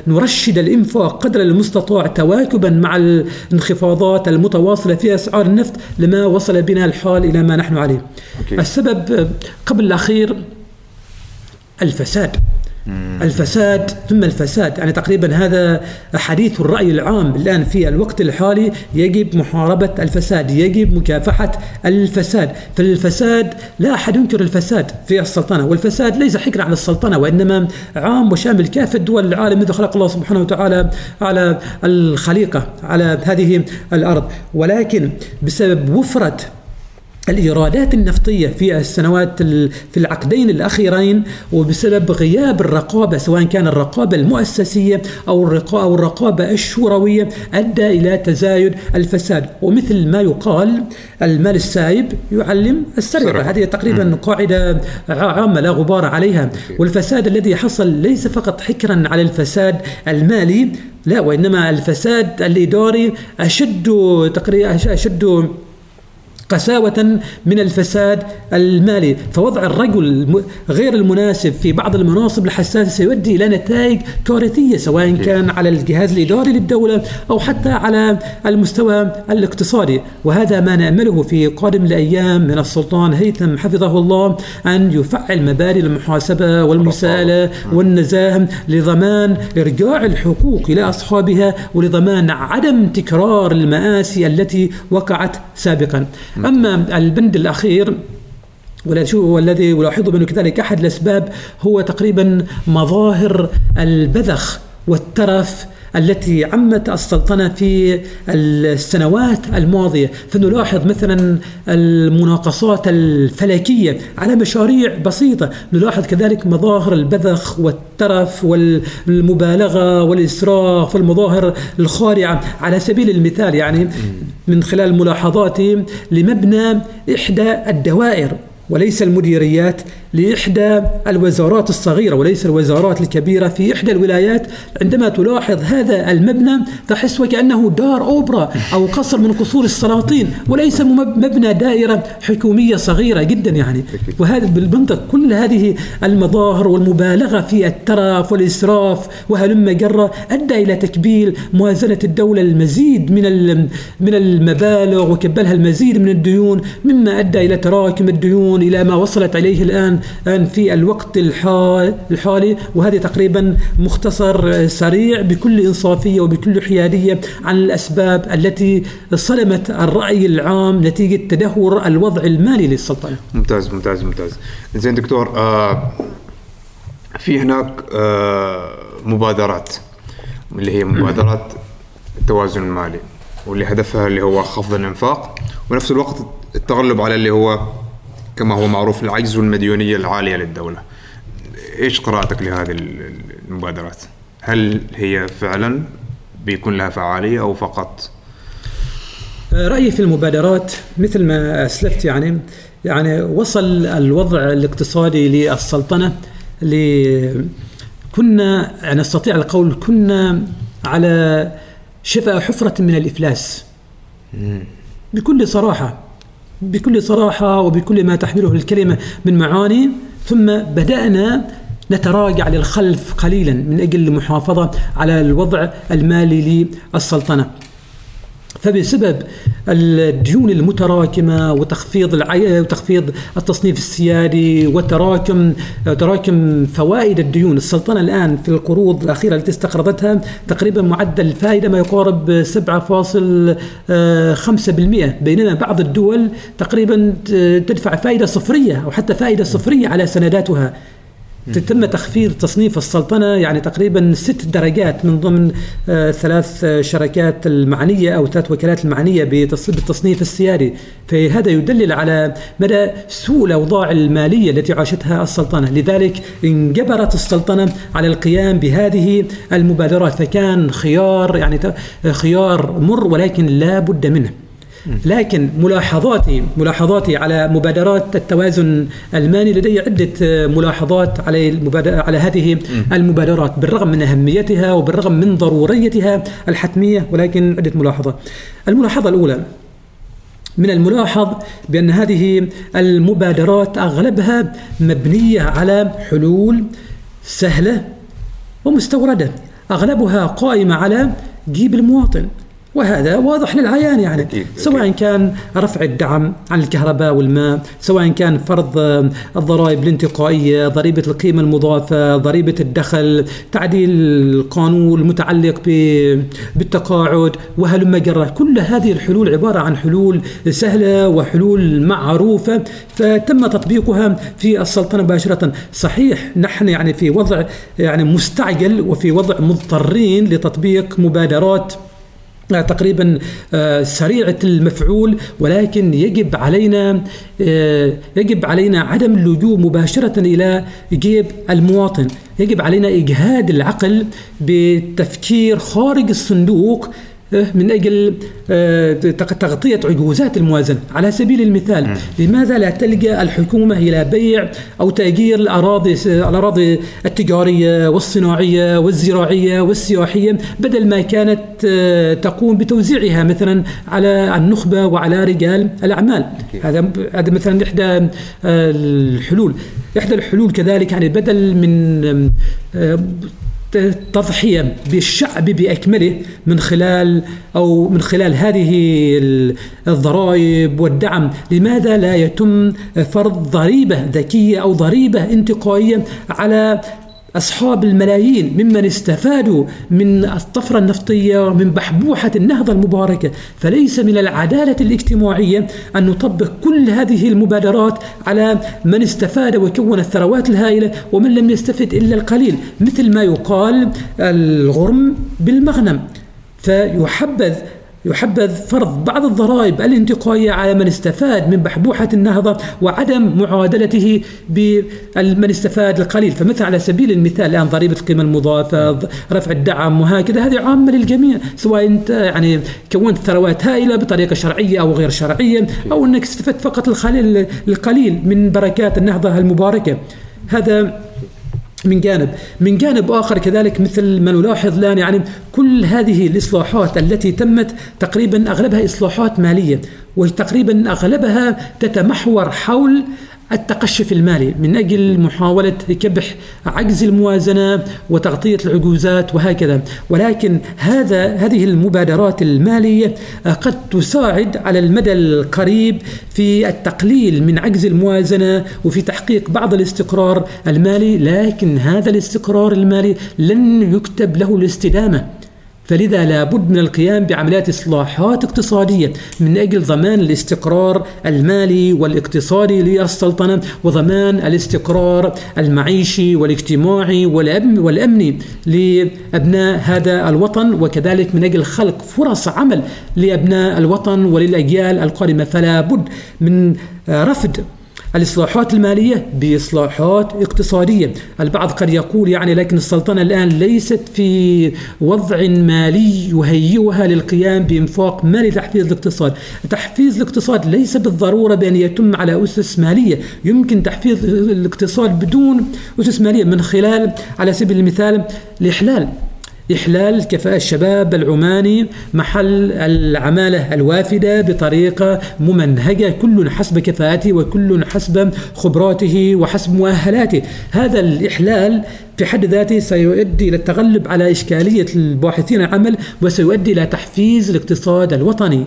Speaker 1: نرشد الإنفاق قدر المستطاع تواكبا مع الانخفاضات المتواصلة في أسعار النفط لما وصل بنا الحال إلى ما نحن عليه. أوكي. السبب قبل الأخير الفساد. الفساد ثم الفساد. يعني تقريبا هذا حديث الرأي العام الآن في الوقت الحالي يجب محاربة الفساد يجب مكافحة الفساد. فالفساد لا أحد ينكر الفساد في السلطنة والفساد ليس حكرا على السلطنة وإنما عام وشامل كافة دول العالم منذ خلق الله سبحانه وتعالى على الخليقة على هذه الأرض. ولكن بسبب وفرة الإيرادات النفطية في السنوات في العقدين الأخيرين وبسبب غياب الرقابة سواء كان الرقابة المؤسسية أو أو الرقابة الشوروية أدى إلى تزايد الفساد. ومثل ما يقال المال السائب يعلم السرقة. هذه تقريبا قاعدة عامة لا غبار عليها. والفساد الذي حصل ليس فقط حكرا على الفساد المالي لا وإنما الفساد الإداري أشد تقريبا أشد قساوة من الفساد المالي. فوضع الرجل غير المناسب في بعض المناصب الحساسة سيؤدي إلى نتائج كارثية سواء كان على الجهاز الإداري للدولة أو حتى على المستوى الاقتصادي. وهذا ما نأمله في قادم الأيام من السلطان هيثم حفظه الله أن يفعل مبادئ المحاسبة والمساءلة والنزاهة لضمان إرجاع الحقوق إلى أصحابها ولضمان عدم تكرار المآسي التي وقعت سابقا. أما البند الأخير والذي ألاحظه منه كذلك أحد الأسباب هو تقريبا مظاهر البذخ والترف التي عمت السلطنة في السنوات الماضية. فنلاحظ مثلا المناقصات الفلكية على مشاريع بسيطة. نلاحظ كذلك مظاهر البذخ والترف والمبالغة والإسراف والمظاهر الخارعة. على سبيل المثال يعني من خلال ملاحظاتي لمبنى إحدى الدوائر وليس المديريات لإحدى الوزارات الصغيرة وليس الوزارات الكبيرة في إحدى الولايات. عندما تلاحظ هذا المبنى تحس وكأنه دار أوبرا أو قصر من قصور السلاطين وليس مبنى دائرة حكومية صغيرة جدا يعني. وهذا بالمنطق كل هذه المظاهر والمبالغة في الترف والإسراف وهلم جرة أدى إلى تكبيل موازنة الدولة المزيد من من المبالغ وكبلها المزيد من الديون مما أدى إلى تراكم الديون إلى ما وصلت إليه الآن الآن في الوقت الحالي وهذه تقريبا مختصر سريع بكل إنصافية وبكل حيادية عن الأسباب التي صدمت الرأي العام نتيجة تدهور الوضع المالي للسلطنة.
Speaker 2: ممتاز ممتاز ممتاز. زين دكتور آه في هناك آه مبادرات اللي هي مبادرات (clears throat) التوازن المالي واللي هدفها اللي هو خفض الإنفاق ونفس الوقت التغلب على اللي هو كما هو معروف العجز والمديونية العالية للدولة. إيش قراءتك لهذه المبادرات؟ هل هي فعلا بيكون لها فعالية أو فقط؟
Speaker 1: رأيي في المبادرات مثل ما أسلفت يعني يعني وصل الوضع الاقتصادي للسلطنة ل كنا يعني استطيع القول كنا على شفا حفرة من الإفلاس. بكل صراحة. بكل صراحة وبكل ما تحمله الكلمة من معاني ثم بدأنا نتراجع للخلف قليلا من أجل المحافظة على الوضع المالي للسلطنة. فبسبب الديون المتراكمة وتخفيض. وتخفيض التصنيف السيادي وتراكم تراكم فوائد الديون السلطنة الآن في القروض الأخيرة التي استقرضتها تقريبا معدل الفائدة ما يقارب 7.5% بينما بعض الدول تقريبا تدفع فائدة صفرية أو حتى فائدة صفرية على سنداتها تم تخفيض تصنيف السلطنة يعني تقريبا ست درجات من ضمن آه ثلاث شركات المعنية أو ثلاث وكالات المعنية بالتصنيف السيادي فهذا يدلل على مدى سوء الأوضاع المالية التي عاشتها السلطنة. لذلك انجبرت السلطنة على القيام بهذه المبادرات فكان خيار يعني خيار مر ولكن لا بد منه. لكن ملاحظاتي ملاحظاتي على مبادرات التوازن المالي لدي عدة ملاحظات على على هذه المبادرات بالرغم من أهميتها وبالرغم من ضروريتها الحتمية ولكن عدة ملاحظات. الملاحظة الأولى من الملاحظ بأن هذه المبادرات أغلبها مبنية على حلول سهلة ومستوردة. أغلبها قائمة على جيب المواطن. وهذا واضح للعيان يعني. أكيد سواء. كان رفع الدعم عن الكهرباء والماء سواء كان فرض الضرائب الانتقائية ضريبة القيمة المضافة ضريبة الدخل تعديل القانون المتعلق بالتقاعد وهلم جرة كل هذه الحلول عبارة عن حلول سهلة وحلول معروفة فتم تطبيقها في السلطنة مباشرة. صحيح نحن يعني في وضع يعني مستعجل وفي وضع مضطرين لتطبيق مبادرات تقريبا آه، سريعة المفعول ولكن يجب علينا آه، يجب علينا عدم اللجوء مباشرة إلى جيب المواطن. يجب علينا إجهاد العقل بتفكير خارج الصندوق من أجل آه، تغطية عجوزات الموازنة. على سبيل المثال لماذا لا تلجأ الحكومة إلى بيع أو تأجير الأراضي الأراضي التجارية والصناعية والزراعية والسياحية بدل ما كانت آه، تقوم بتوزيعها مثلا على النخبة وعلى رجال الأعمال؟ هذا هذا مثلا إحدى آه، الحلول. إحدى الحلول كذلك يعني بدل من تضحية بالشعب بأكمله من خلال أو من خلال هذه الضرائب والدعم. لماذا لا يتم فرض ضريبة ذكية أو ضريبة انتقائية على أصحاب الملايين ممن استفادوا من الطفرة النفطية ومن بحبوحة النهضة المباركة. فليس من العدالة الاجتماعية أن نطبق كل هذه المبادرات على من استفاد وكون الثروات الهائلة ومن لم يستفد إلا القليل مثل ما يقال الغرم بالمغنم. فيحبذ يحبذ فرض بعض الضرائب الانتقائية على من استفاد من بحبوحة النهضة وعدم معادلته بمن استفاد القليل. فمثل على سبيل المثال الآن ضريبة القيمة المضافة رفع الدعم وهكذا. هذه عامة للجميع سواء أنت يعني كونت ثروات هائلة بطريقة شرعية أو غير شرعية أو أنك استفدت فقط القليل من بركات النهضة المباركة. هذا من جانب من جانب آخر كذلك مثل ما نلاحظ الآن يعني كل هذه الإصلاحات التي تمت تقريبا أغلبها إصلاحات مالية وتقريبا أغلبها تتمحور حول التقشف المالي من أجل محاولة كبح عجز الموازنة وتغطية العجوزات وهكذا. ولكن هذا هذه المبادرات المالية قد تساعد على المدى القريب في التقليل من عجز الموازنة وفي تحقيق بعض الاستقرار المالي لكن هذا الاستقرار المالي لن يكتب له الاستدامة. فلذا لابد من القيام بعمليات إصلاحات اقتصادية من أجل ضمان الاستقرار المالي والاقتصادي للسلطنة وضمان الاستقرار المعيشي والاجتماعي والأمني لأبناء هذا الوطن وكذلك من أجل خلق فرص عمل لأبناء الوطن وللأجيال القادمة. فلا بد من رفض الإصلاحات المالية بإصلاحات اقتصادية. البعض قد يقول يعني لكن السلطنة الآن ليست في وضع مالي يهيئها للقيام بإنفاق مالي لتحفيز الاقتصاد. تحفيز الاقتصاد ليس بالضرورة بأن يتم على أسس مالية. يمكن تحفيز الاقتصاد بدون أسس مالية من خلال على سبيل المثال الإحلال. إحلال كفاءة الشباب العماني محل العمالة الوافدة بطريقة ممنهجة كل حسب كفاءته وكل حسب خبراته وحسب مؤهلاته. هذا الإحلال في حد ذاته سيؤدي إلى التغلب على إشكالية الباحثين عن عمل وسيؤدي إلى تحفيز الاقتصاد الوطني.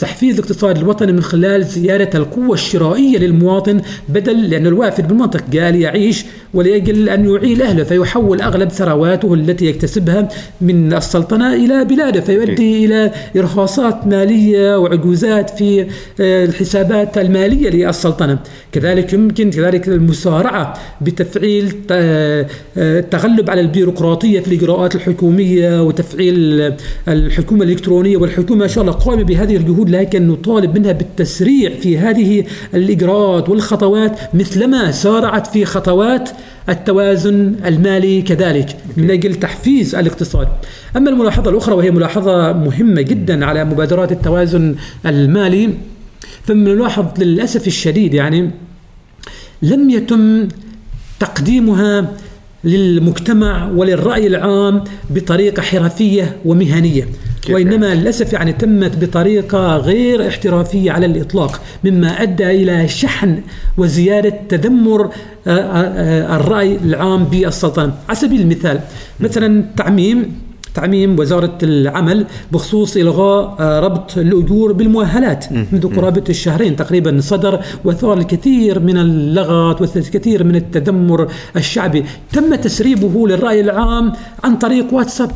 Speaker 1: تحفيز الاقتصاد الوطني من خلال زيادة القوة الشرائية للمواطن بدل لأن الوافد بالمنطق قال يعيش ولأجل أن يعيل أهله فيحول أغلب ثرواته التي يكتسبها من السلطنة إلى بلاده. فيؤدي إلى إرهاصات مالية وعجوزات في آه، الحسابات المالية للسلطنة. كذلك يمكن كذلك المسارعة بتفعيل آه، التغلب على البيروقراطية في الإجراءات الحكومية وتفعيل الحكومة الإلكترونية والحكومة ما شاء الله قائمة بهذه الجهود لكن نطالب منها بالتسريع في هذه الإجراءات والخطوات مثلما سارعت في خطوات التوازن المالي كذلك من أجل تحفيز الاقتصاد. أما الملاحظة الأخرى وهي ملاحظة مهمة جدا على مبادرات التوازن المالي فنلاحظ للأسف الشديد يعني لم يتم تقديمها للمجتمع وللرأي العام بطريقة حرفية ومهنية. وإنما للأسف يعني تمت بطريقة غير احترافية على الإطلاق مما أدى إلى شحن وزيادة تذمر آه، آه، آه، الرأي العام بالسلطنة على سبيل المثال مثلا تعميم تعميم وزارة العمل بخصوص إلغاء آه، ربط الأجور بالمؤهلات. منذ قرابة الشهرين تقريبا صدر وثار الكثير من اللغط والكثير من التذمر الشعبي. تم تسريبه للرأي العام عن طريق واتساب.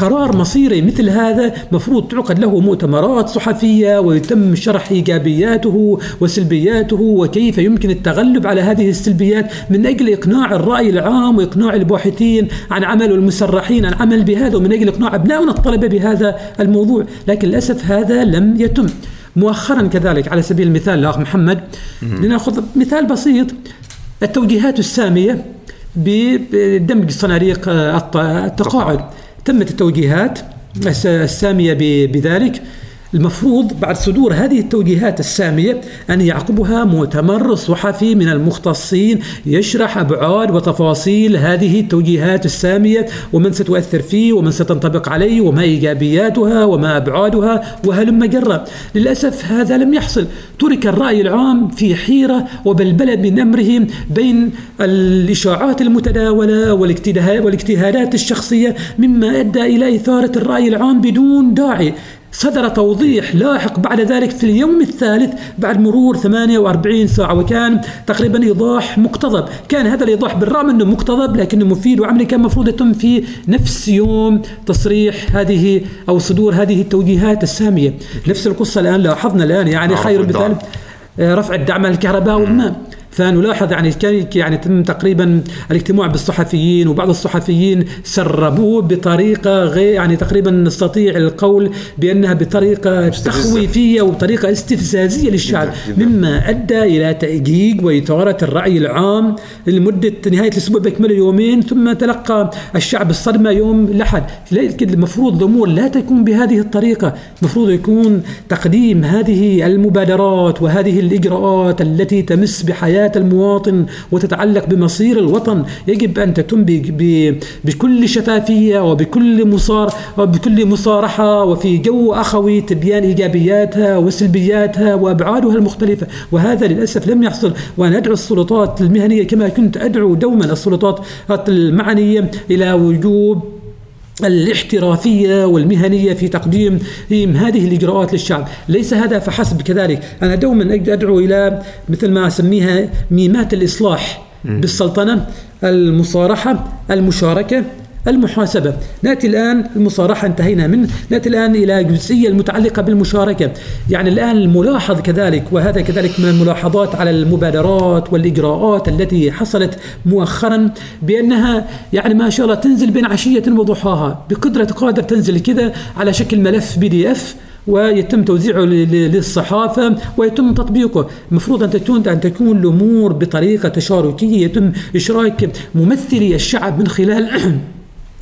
Speaker 1: قرار مصيري مثل هذا مفروض تعقد له مؤتمرات صحفية ويتم شرح إيجابياته وسلبياته وكيف يمكن التغلب على هذه السلبيات من أجل إقناع الرأي العام وإقناع الباحثين عن عمل والمسرحين عن عمل بهذا ومن أجل إقناع أبنائنا الطلبة بهذا الموضوع. لكن للأسف هذا لم يتم. مؤخرا كذلك على سبيل المثال الأخ محمد لنأخذ مثال بسيط. التوجيهات السامية بدمج صناديق التقاعد. تمت التوجيهات السامية بذلك. المفروض بعد صدور هذه التوجيهات السامية أن يعقبها مؤتمر صحفي من المختصين يشرح أبعاد وتفاصيل هذه التوجيهات السامية ومن ستؤثر فيه ومن ستنطبق عليه وما إيجابياتها وما أبعادها وهلم جرة للأسف هذا لم يحصل. ترك الرأي العام في حيرة وبلبلة من أمره بين الإشاعات المتداولة والاجتهادات الشخصية مما أدى إلى إثارة الرأي العام بدون داعي. صدر توضيح لاحق بعد ذلك في اليوم الثالث بعد مرور 48 ساعة وكان تقريبا إيضاح مقتضب. كان هذا الإيضاح بالرغم أنه مقتضب لكنه مفيد وعملي كان المفروض يتم في نفس يوم تصريح هذه أو صدور هذه التوجيهات السامية. نفس القصة الآن لاحظنا الآن يعني خير مثال رفع الدعم الكهرباء والماء. فنلاحظ يعني كان يعني تم تقريبا الاجتماع بالصحفيين وبعض الصحفيين سربوه بطريقة غير يعني تقريبا نستطيع القول بأنها بطريقة تخويفية وبطريقه استفزازية للشعب مما أدى إلى تأجيج وإثارة الرأي العام لمدة نهاية الأسبوع باكمله يومين ثم تلقى الشعب الصدمة يوم الأحد. المفروض الأمور لا تكون بهذه الطريقة. المفروض يكون تقديم هذه المبادرات وهذه الإجراءات التي تمس بحياة حياة المواطن وتتعلق بمصير الوطن يجب أن تتم بكل شفافية وبكل مصار وبكل مصارحة وفي جو أخوي تبيان إيجابياتها وسلبياتها وأبعادها المختلفة. وهذا للأسف لم يحصل وأنا أدعو السلطات المهنية كما كنت أدعو دوما السلطات المعنية إلى وجوب الاحترافية والمهنية في تقديم هذه الإجراءات للشعب. ليس هذا فحسب كذلك. أنا دوما أدعو إلى مثل ما أسميها ميمات الإصلاح بالسلطنة المصارحة المشاركة. المحاسبة. نأتي الآن المصارحة انتهينا منه نأتي الآن إلى الجزئية المتعلقة بالمشاركة. يعني الآن الملاحظ كذلك وهذا كذلك من الملاحظات على المبادرات والإجراءات التي حصلت مؤخرا بأنها يعني ما شاء الله تنزل بين عشية وضحاها. بقدرة قادر تنزل كذا على شكل ملف بي دي اف ويتم توزيعه للصحافة ويتم تطبيقه. المفروض أن تكون أن تكون الأمور بطريقة تشاركية. يتم إشراك ممثلي الشعب من خلال (clears throat)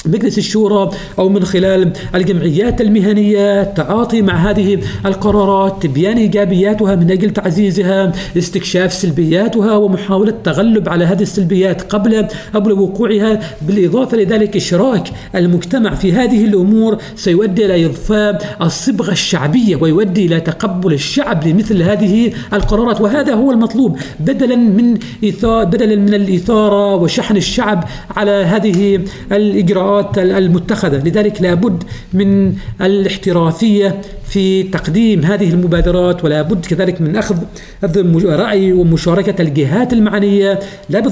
Speaker 1: مجلس الشورى أو من خلال الجمعيات المهنية التعاطي مع هذه القرارات تبيان إيجابياتها من أجل تعزيزها استكشاف سلبياتها ومحاولة التغلب على هذه السلبيات قبل قبل وقوعها. بالإضافة لذلك إشراك المجتمع في هذه الأمور سيؤدي إلى إضفاء الصبغه الشعبية ويؤدي إلى تقبل الشعب لمثل هذه القرارات. وهذا هو المطلوب بدلا من إثار بدلا من الإثارة وشحن الشعب على هذه الإجراءات. الإجراءات المتخذة. لذلك لابد من الاحترافية في تقديم هذه المبادرات ولا بد كذلك من أخذ رأي ومشاركة الجهات المعنية.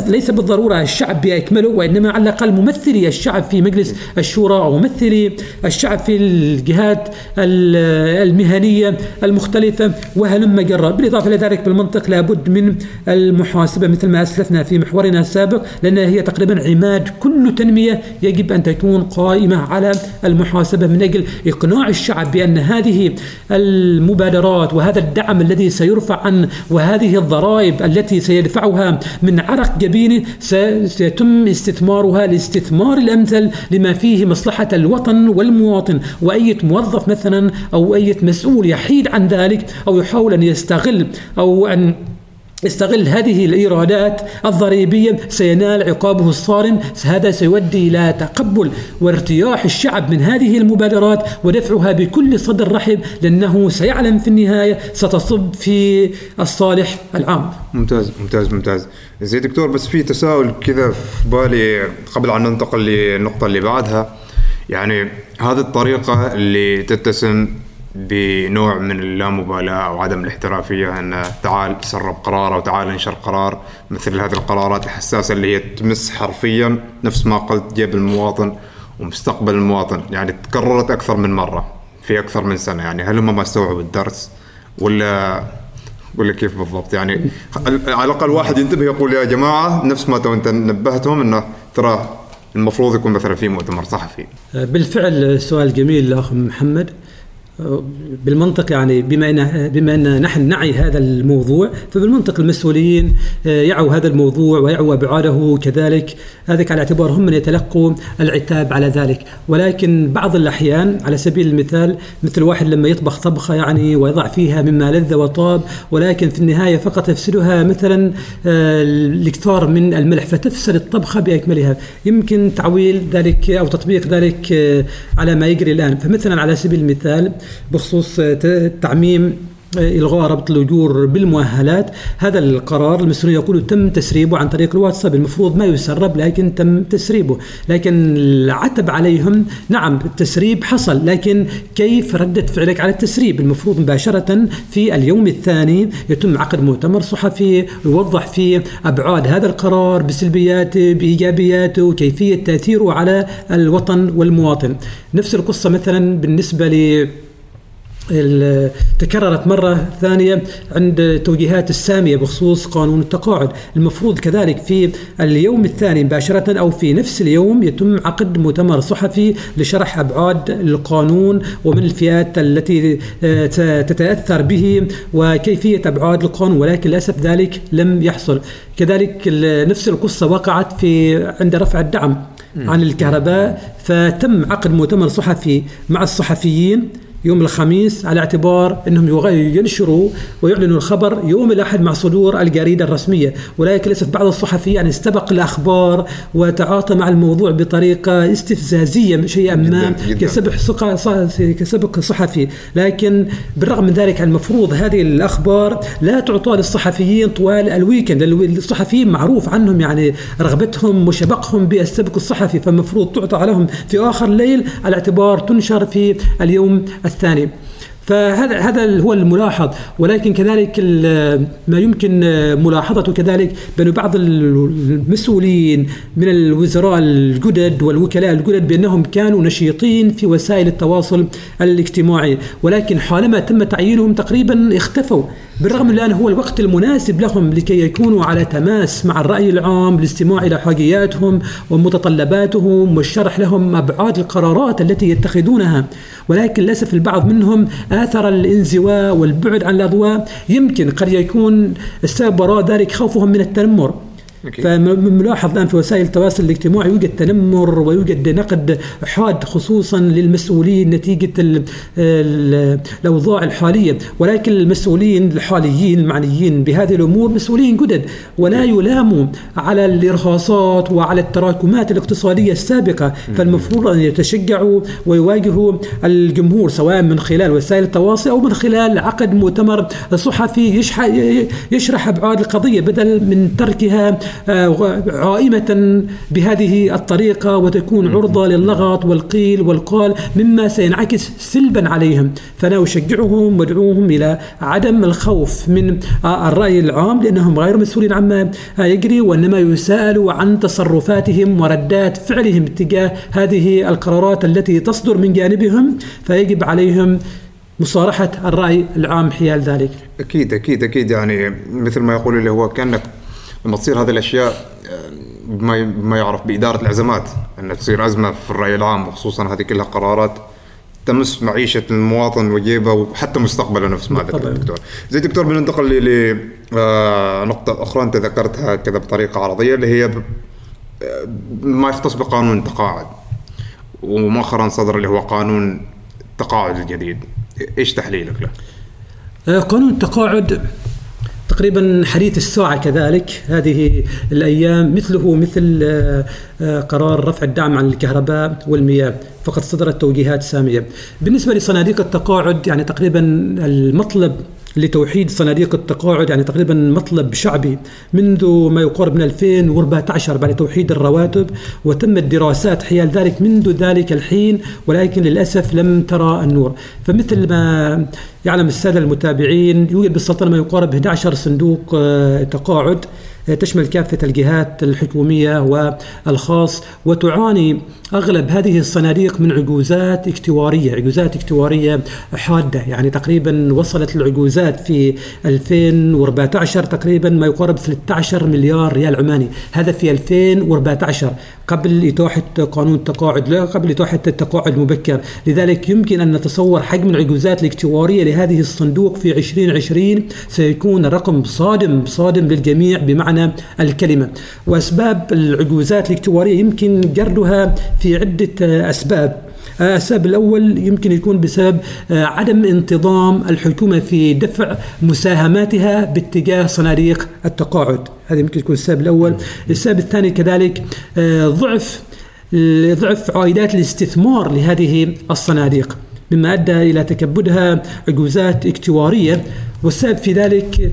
Speaker 1: ليس بالضرورة الشعب بأكمله وإنما على الأقل ممثلي الشعب في مجلس الشورى أو ممثلي الشعب في الجهات المهنية المختلفة وهلم جرى بالإضافة إلى ذلك بالمنطق لابد من المحاسبة مثل ما أسلفنا في محورنا السابق لأنها هي تقريبا عماد كل تنمية يجب أن تكون قائمة على المحاسبة من أجل إقناع الشعب بأن هذه المبادرات وهذا الدعم الذي سيرفع عن وهذه الضرائب التي سيدفعها من عرق جبينه سيتم استثمارها الاستثمار الأمثل لما فيه مصلحة الوطن والمواطن وأي موظف مثلا أو أي مسؤول يحيد عن ذلك أو يحاول أن يستغل أو أن يستغل هذه الإيرادات الضريبية سينال عقابه الصارم. هذا سيؤدي إلى تقبل وارتياح الشعب من هذه المبادرات ودفعها بكل صدر رحب لأنه سيعلم في النهاية ستصب في الصالح العام.
Speaker 2: ممتاز ممتاز ممتاز. زي دكتور بس في تساؤل كذا في بالي قبل أن ننتقل للنقطة اللي بعدها. يعني هذه الطريقة اللي تتسم بنوع من اللامبالاة أو عدم الاحترافية أن تعال سرب قرار أو تعال انشر قرار مثل هذه القرارات الحساسة اللي هي تمس حرفيا نفس ما قلت جيب المواطن ومستقبل المواطن. يعني تكررت أكثر من مرة في أكثر من سنة. يعني هل هم ما استوعبوا الدرس ولا ولا كيف بالضبط؟ يعني على الأقل واحد ينتبه يقول يا جماعة نفس ما تو انت نبهتهم إنه ترى المفروض يكون مثلا في مؤتمر صحفي.
Speaker 1: بالفعل سؤال جميل اخ محمد. بالمنطق يعني بما ان بما إن نحن نعي هذا الموضوع فبالمنطق المسؤولين آه، يعوا هذا الموضوع ويعوا ابعاده كذلك. هذا على اعتبار هم من يتلقوا العتاب على ذلك. ولكن بعض الأحيان على سبيل المثال مثل واحد لما يطبخ طبخة يعني ويضع فيها مما لذ وطاب ولكن في النهاية فقط يفسدها مثلا آه، الإكثار من الملح فتفسد الطبخة بأكملها. يمكن تعويل ذلك أو تطبيق ذلك آه، على ما يجري الآن. فمثلا على سبيل المثال بخصوص تعميم إلغاء ربط الأجور بالمؤهلات. هذا القرار المسؤولين يقولوا تم تسريبه عن طريق الواتساب. المفروض ما يسرب لكن تم تسريبه. لكن العتب عليهم نعم التسريب حصل لكن كيف ردة فعلك على التسريب؟ المفروض مباشرة في اليوم الثاني يتم عقد مؤتمر صحفي يوضح فيه أبعاد هذا القرار بسلبياته بإيجابياته وكيفية تأثيره على الوطن والمواطن. نفس القصة مثلا بالنسبة ل تكررت مرة ثانية عند توجيهات السامية بخصوص قانون التقاعد. المفروض كذلك في اليوم الثاني مباشرة أو في نفس اليوم يتم عقد مؤتمر صحفي لشرح أبعاد القانون ومن الفئات التي آه، تتأثر به وكيفية أبعاد القانون ولكن للأسف ذلك لم يحصل. كذلك نفس القصة وقعت في عند رفع الدعم عن الكهرباء فتم عقد مؤتمر صحفي مع الصحفيين يوم الخميس على اعتبار إنهم ينشروا ويعلنوا الخبر يوم الأحد مع صدور الجريدة الرسمية. ولكن للاسف بعض الصحفيين يعني استبق الأخبار وتعاطى مع الموضوع بطريقة استفزازية شيئا ما كسبق كسبق صحفي لكن بالرغم من ذلك المفروض هذه الأخبار لا تعطى للصحفيين طوال الويكند. الصحفيين معروف عنهم يعني رغبتهم وشبقهم بالسبق الصحفي فالمفروض تعطى لهم في آخر الليل على اعتبار تنشر في اليوم الثاني. فهذا هذا هو الملاحظ. ولكن كذلك ما يمكن ملاحظته كذلك بأن بعض المسؤولين من الوزراء الجدد والوكلاء الجدد بأنهم كانوا نشيطين في وسائل التواصل الاجتماعي. ولكن حالما تم تعيينهم تقريبا اختفوا. بالرغم من الآن هو الوقت المناسب لهم لكي يكونوا على تماس مع الرأي العام للاستماع إلى حاجياتهم ومتطلباتهم والشرح لهم أبعاد القرارات التي يتخذونها. ولكن للأسف البعض منهم آثر الانزواء والبعد عن الأضواء. يمكن قد يكون السبب وراء ذلك خوفهم من التنمر. فملاحظ الآن في وسائل التواصل الاجتماعي يوجد تنمر ويوجد نقد حاد خصوصا للمسؤولين نتيجة ال ال الأوضاع الحالية. ولكن المسؤولين الحاليين المعنيين بهذه الأمور مسؤولين جدد ولا يلاموا على الإرهاصات وعلى التراكمات الاقتصادية السابقة. فالمفروض أن يتشجعوا ويواجهوا الجمهور سواء من خلال وسائل التواصل أو من خلال عقد مؤتمر صحفي يشرح أبعاد القضية بدل من تركها عائمة بهذه الطريقة وتكون عرضة للغط والقيل والقال مما سينعكس سلبا عليهم. فأنا أشجعهم وادعوهم إلى عدم الخوف من الرأي العام لأنهم غير مسؤولين عما يجري وإنما يسألوا عن تصرفاتهم وردات فعلهم تجاه هذه القرارات التي تصدر من جانبهم فيجب عليهم مصارحة الرأي العام حيال ذلك.
Speaker 2: أكيد أكيد أكيد. يعني مثل ما يقول اللي هو كأنك لما تصير هذه الأشياء بما بما يعرف بإدارة الازمات ان تصير أزمة في الرأي العام وخصوصا هذه كلها قرارات تمس معيشة المواطن وجيبه وحتى مستقبله نفس ما ذكر الدكتور. زي دكتور بننتقل لنقطه آه، أخرى أنت ذكرتها كذا بطريقة عرضية اللي هي آه، ما يختص بقانون التقاعد ومؤخرا صدر اللي هو قانون التقاعد الجديد إيش تحليلك له؟
Speaker 1: آه، قانون التقاعد تقريبا حديث الساعة كذلك هذه الأيام مثله مثل آه، آه، قرار رفع الدعم عن الكهرباء والمياه فقد صدرت توجيهات سامية. بالنسبة لصناديق التقاعد يعني تقريبا المطلب لتوحيد صناديق التقاعد يعني تقريبا مطلب شعبي منذ ما يقارب من 2014 بعد توحيد الرواتب وتمت دراسات حيال ذلك منذ ذلك الحين ولكن للأسف لم ترى النور. فمثل ما يعلم السادة المتابعين يوجد بالسلطنة ما يقارب 11 صندوق آه، تقاعد. تشمل كافة الجهات الحكومية والخاص وتعاني أغلب هذه الصناديق من عجوزات اكتوارية عجوزات اكتوارية حادة. يعني تقريبا وصلت العجوزات في 2014 تقريبا ما يقارب 13 مليار ريال عماني. هذا في 2014 قبل إتاحة قانون التقاعد لا قبل إتاحة التقاعد المبكر. لذلك يمكن أن نتصور حجم العجوزات الاكتوارية لهذه الصندوق في 2020 سيكون رقم صادم صادم للجميع بمعنى الكلمة. وأسباب العجوزات الاكتوارية يمكن جردها في عدة أسباب. السبب الأول يمكن يكون بسبب عدم انتظام الحكومة في دفع مساهماتها باتجاه صناديق التقاعد. هذا يمكن يكون السبب الأول. السبب الثاني كذلك ضعف ضعف عائدات الاستثمار لهذه الصناديق. مما ادى إلى تكبدها عجوزات اكتوارية والسبب في ذلك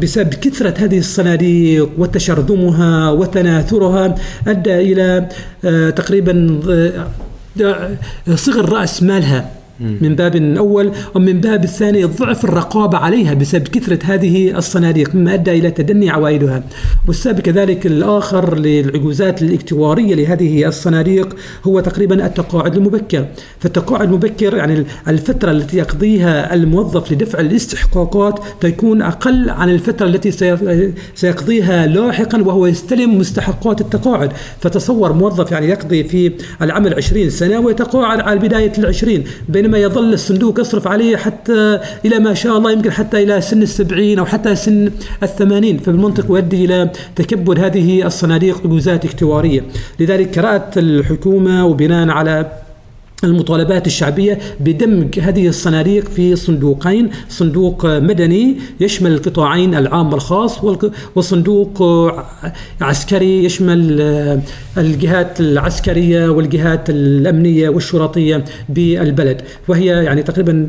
Speaker 1: بسبب كثرة هذه الصناديق وتشرذمها وتناثرها أدى إلى تقريبا صغر رأس مالها. من باب أول ومن باب الثاني ضعف الرقابة عليها بسبب كثرة هذه الصناديق مما أدى إلى تدني عوائدها والسبب كذلك الآخر للعجوزات الاكتوارية لهذه الصناديق هو تقريبا التقاعد المبكر. فالتقاعد المبكر يعني الفترة التي يقضيها الموظف لدفع الاستحقاقات تكون أقل عن الفترة التي سيقضيها لاحقا وهو يستلم مستحقات التقاعد. فتصور موظف يعني يقضي في العمل 20 سنة ويتقاعد على بداية العشرين بين بينما يظل الصندوق يصرف عليه حتى إلى ما شاء الله يمكن حتى إلى سن السبعين أو حتى سن الثمانين. فبالمنطق يؤدي إلى تكبد هذه الصناديق عجوزات اكتوارية. لذلك قرأت الحكومة وبناء على المطالبات الشعبية بدمج هذه الصناديق في صندوقين. صندوق مدني يشمل القطاعين العام والخاص وصندوق عسكري يشمل الجهات العسكرية والجهات الأمنية والشرطية بالبلد. وهي يعني تقريبا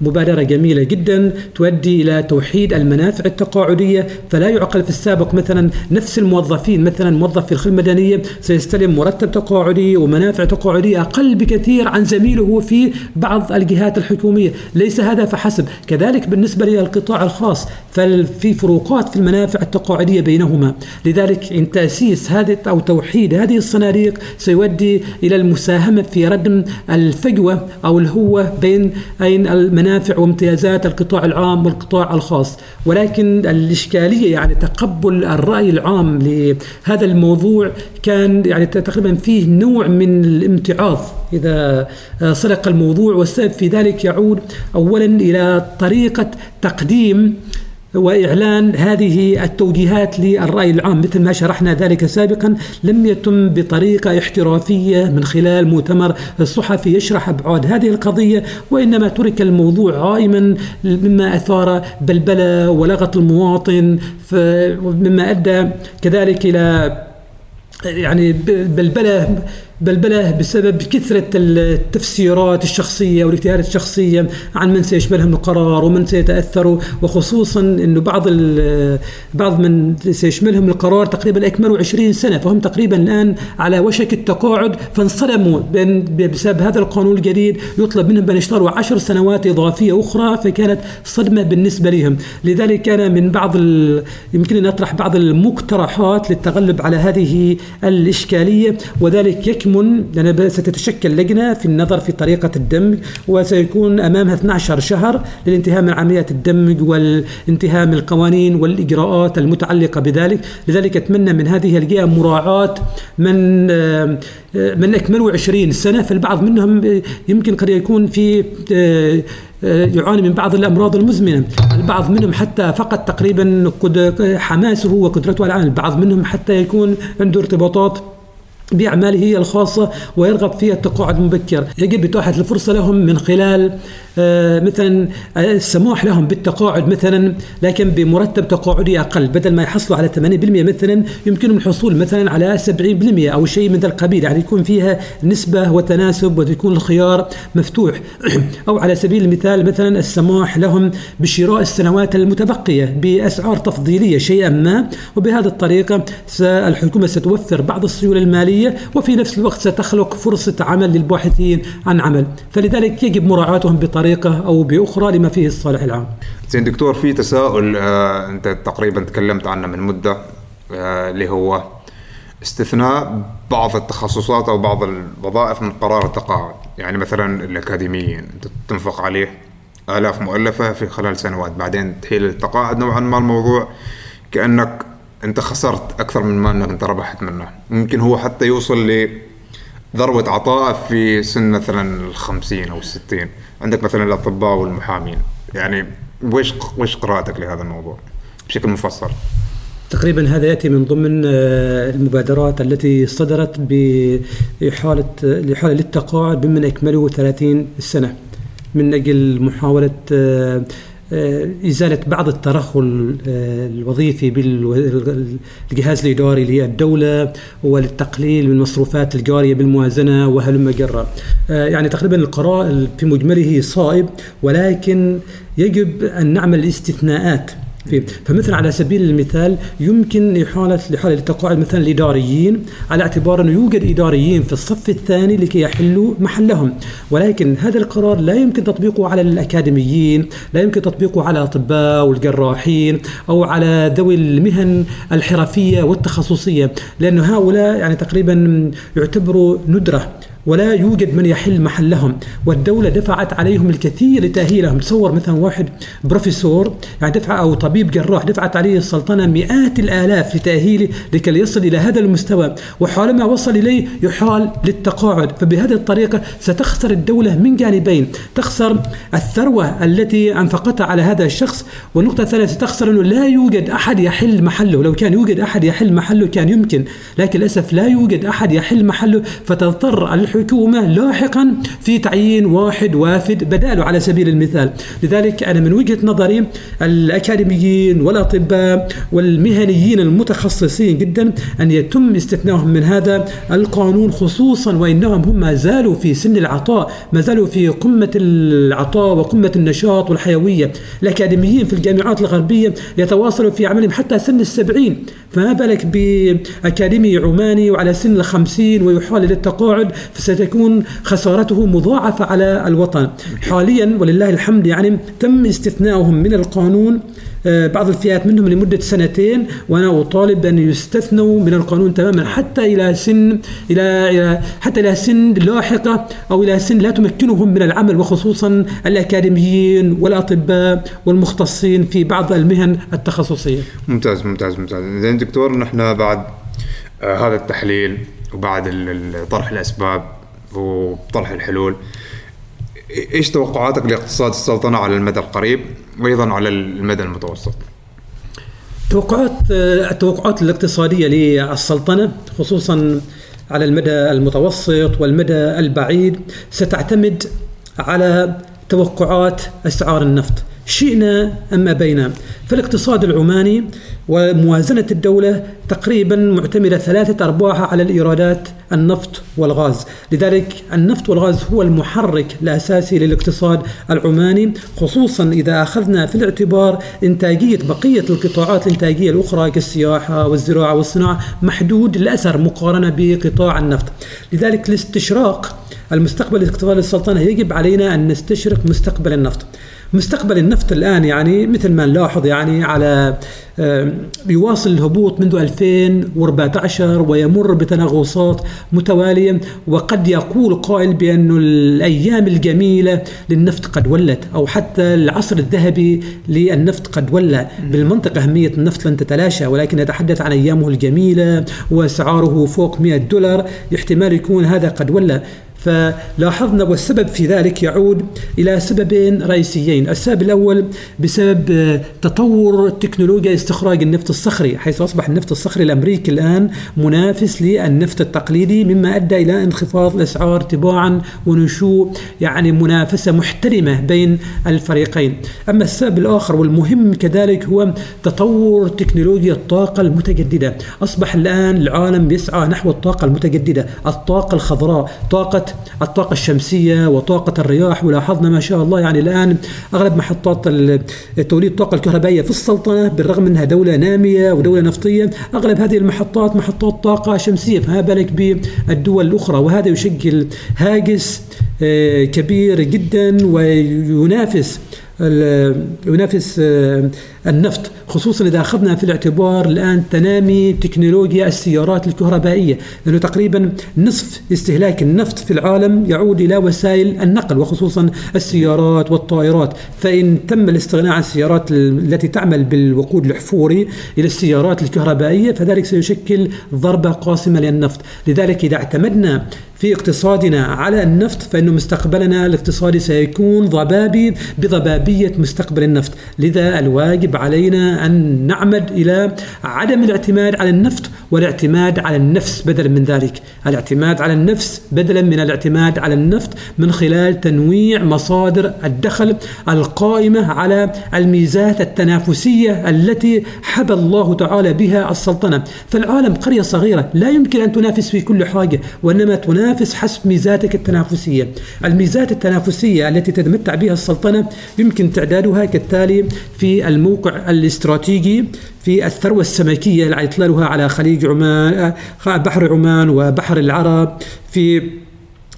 Speaker 1: مبادرة جميلة جدا تؤدي إلى توحيد المنافع التقاعدية. فلا يعقل في السابق مثلا نفس الموظفين مثلا موظف في الخدمة المدنية سيستلم مرتب تقاعدي ومنافع تقاعدية أقل بكثير كثير عن زميله في بعض الجهات الحكومية. ليس هذا فحسب. كذلك بالنسبة للقطاع الخاص ففي فروقات في المنافع التقاعدية بينهما. لذلك إن تأسيس هذه أو توحيد هذه الصناديق سيؤدي إلى المساهمة في ردم الفجوة أو الهوة بين أين المنافع وامتيازات القطاع العام والقطاع الخاص. ولكن الإشكالية يعني تقبل الرأي العام لهذا الموضوع كان يعني تقريبا فيه نوع من الامتعاض. إذا سرق الموضوع والسبب في ذلك يعود أولا إلى طريقة تقديم وإعلان هذه التوجيهات للرأي العام. مثل ما شرحنا ذلك سابقا لم يتم بطريقة احترافية من خلال مؤتمر صحفي يشرح أبعاد هذه القضية وإنما ترك الموضوع عائما مما أثار بلبلة ولغط المواطن مما أدى كذلك إلى يعني بلبله بلبله بسبب كثرة التفسيرات الشخصية والاجتهادات الشخصية عن من سيشملهم القرار ومن سيتأثروا وخصوصا أنه بعض بعض من سيشملهم القرار تقريبا أكملوا 20 سنة فهم تقريبا الآن على وشك التقاعد. فانصدموا بسبب هذا القانون الجديد يطلب منهم أن يشتغلوا 10 سنوات إضافية أخرى فكانت صدمة بالنسبة لهم. لذلك كان من بعض يمكن أن أطرح بعض المقترحات للتغلب على هذه الإشكالية. وذلك يكفي يكمن لأن ستتشكل لجنة في النظر في طريقة الدمج وسيكون أمامها 12 شهر للانتهاء من عمليات الدمج والانتهاء من القوانين والإجراءات المتعلقة بذلك. لذلك أتمنى من هذه الجهة مراعاة من آه، من أكملوا 20 سنة فالبعض منهم يمكن قد يكون في آه، يعاني من بعض الأمراض المزمنة، البعض منهم حتى فقط تقريبا حماسه وقدرته على العمل، البعض منهم حتى يكون عنده ارتباطات بأعماله الخاصة ويرغب في التقاعد مبكر يجب إتاحة الفرصة لهم من خلال آه، مثلا السماح لهم بالتقاعد مثلا لكن بمرتب تقاعدي أقل. بدل ما يحصلوا على 80% مثلا يمكنهم الحصول مثلا على 70% أو شيء من ذا القبيل. يعني يكون فيها نسبة وتناسب وتكون الخيار مفتوح. (clears throat) أو على سبيل المثال مثلا السماح لهم بشراء السنوات المتبقية بأسعار تفضيلية شيئا ما. وبهذه الطريقة الحكومة ستوفر بعض السيولة المالية مالية وفي نفس الوقت ستخلق فرصة عمل للباحثين عن عمل. فلذلك يجب مراعاتهم بطريقة أو بأخرى لما فيه الصالح العام.
Speaker 2: زين دكتور في تساؤل آه أنت تقريبا تكلمت عنه من مدة آه اللي هو استثناء بعض التخصصات أو بعض الوظائف من قرار التقاعد. يعني مثلا الأكاديميين أنت تنفق عليه آلاف مؤلفة في خلال سنوات بعدين تحيل التقاعد نوعا ما الموضوع كأنك أنت خسرت أكثر من ما أنك أنت ربحت منه. ممكن هو حتى يوصل ل ذروة عطاء في سن مثلا الخمسين أو الستين. عندك مثلا الأطباء والمحامين. يعني وش وش قراءتك لهذا الموضوع بشكل مفصل.
Speaker 1: تقريبا هذا يأتي من ضمن آه، المبادرات التي صدرت لحالة للتقاعد ممن اكملوا 30 سنة. من أجل محاولة آه، آه، إزالة بعض الترهل الوظيفي بالجهاز الإداري للدولة وللتقليل من المصروفات الجارية بالموازنة وهلم جرا يعني تقريبا القرار في مجمله صائب ولكن يجب أن نعمل استثناءات فمثلا على سبيل المثال يمكن إحالة لحالة التقاعد مثلا الإداريين على اعتبار أنه يوجد إداريين في الصف الثاني لكي يحلوا محلهم. ولكن هذا القرار لا يمكن تطبيقه على الأكاديميين لا يمكن تطبيقه على الأطباء والجراحين أو على ذوي المهن الحرفية والتخصصية لأن هؤلاء يعني تقريبا يعتبروا ندرة. ولا يوجد من يحل محلهم. والدولة دفعت عليهم الكثير لتأهيلهم. تصور مثلا واحد بروفيسور يعني دفع أو طبيب جراح دفعت عليه السلطنة مئات الآلاف لتأهيله لكي يصل إلى هذا المستوى. وحالما وصل إليه يحال للتقاعد. فبهذه الطريقة ستخسر الدولة من جانبين. تخسر الثروة التي أنفقتها على هذا الشخص. والنقطة الثانية ستخسر أنه لا يوجد أحد يحل محله. لو كان يوجد أحد يحل محله كان يمكن. لكن للأسف لا يوجد أحد يحل محله. فتضطر الحكومة لاحقا في تعيين واحد وافد بداله على سبيل المثال. لذلك أنا من وجهة نظري الأكاديميين والأطباء والمهنيين المتخصصين جدا أن يتم استثنائهم من هذا القانون خصوصا وإنهم هم ما زالوا في سن العطاء ما زالوا في قمة العطاء وقمة النشاط والحيوية الأكاديميين في الجامعات الغربية يتواصلوا في عملهم حتى سن السبعين. فما بالك بأكاديمي عماني وعلى سن الخمسين ويحال للتقاعد ستكون خسارته مضاعفة على الوطن. حاليا ولله الحمد يعني تم استثنائهم من القانون آه، بعض الفئات منهم لمدة سنتين وأنا أطالب بأن يستثنوا من القانون تماما حتى إلى سن إلى حتى إلى سن لاحقة أو إلى سن لا تمكنهم من العمل وخصوصا الأكاديميين والأطباء والمختصين في بعض المهن التخصصية.
Speaker 2: ممتاز ممتاز ممتاز. زين دكتور نحن بعد آه، هذا التحليل وبعد طرح الأسباب وطرح الحلول. إيش توقعاتك لاقتصاد السلطنة على المدى القريب وأيضا على المدى المتوسط؟
Speaker 1: توقعات التوقعات الاقتصادية للسلطنة خصوصا على المدى المتوسط والمدى البعيد ستعتمد على توقعات أسعار النفط. شئنا أم ابينا فالاقتصاد العماني وموازنة الدولة تقريبا معتمدة ثلاثة أرباعها على الإيرادات النفط والغاز. لذلك النفط والغاز هو المحرك الأساسي للاقتصاد العماني خصوصا إذا أخذنا في الاعتبار إنتاجية بقية القطاعات الإنتاجية الأخرى كالسياحة والزراعة والصناعة محدود الأثر مقارنة بقطاع النفط. لذلك الاستشراق المستقبل الاقتصادي للسلطنة يجب علينا أن نستشرق مستقبل النفط. مستقبل النفط الآن يعني مثل ما نلاحظ يعني على يواصل الهبوط منذ 2014 ويمر بتنغصات متوالية وقد يقول قائل بأن الأيام الجميلة للنفط قد ولت أو حتى العصر الذهبي للنفط قد ولى. بالمنطق أهمية النفط لن تتلاشى ولكن نتحدث عن أيامه الجميلة وأسعاره فوق 100 دولار احتمال يكون هذا قد ولى. فلاحظنا والسبب في ذلك يعود إلى سببين رئيسيين. السبب الأول بسبب تطور تكنولوجيا استخراج النفط الصخري حيث أصبح النفط الصخري الأمريكي الآن منافس للنفط التقليدي مما أدى إلى انخفاض الأسعار تباعا ونشوء يعني منافسة محترمة بين الفريقين. أما السبب الآخر والمهم كذلك هو تطور تكنولوجيا الطاقة المتجددة. أصبح الآن العالم يسعى نحو الطاقة المتجددة الطاقة الخضراء طاقة الطاقة الشمسية وطاقة الرياح ولاحظنا ما شاء الله يعني الآن أغلب محطات توليد الطاقة الكهربائية في السلطنة بالرغم أنها دولة نامية ودولة نفطية أغلب هذه المحطات محطات طاقة شمسية فما بالك بالدول الأخرى؟ وهذا يشكل هاجس آه، كبير جدا وينافس ينافس آه، النفط خصوصا إذا أخذنا في الاعتبار الآن تنامي تكنولوجيا السيارات الكهربائية لأنه تقريبا نصف استهلاك النفط في العالم يعود إلى وسائل النقل وخصوصا السيارات والطائرات. فإن تم الاستغناء عن السيارات ال- التي تعمل بالوقود الحفوري إلى السيارات الكهربائية فذلك سيشكل ضربة قاسمة للنفط. لذلك إذا اعتمدنا في اقتصادنا على النفط فإنه مستقبلنا الاقتصادي سيكون ضبابي بضبابية مستقبل النفط. لذا الواجب علينا أن نعمد إلى عدم الاعتماد على النفط والاعتماد على النفس بدلا من ذلك. الاعتماد على النفس بدلا من الاعتماد على النفط من خلال تنويع مصادر الدخل القائمة على الميزات التنافسية التي حبى الله تعالى بها السلطنة. فالعالم قرية صغيرة لا يمكن أن تنافس في كل حاجة وإنما تنافس حسب ميزاتك التنافسية. الميزات التنافسية التي تتمتع بها السلطنة يمكن تعدادها كالتالي في الموقع الاستراتيجي في الثروة السمكية اللي إطلالها على خليج عمان بحر عمان وبحر العرب في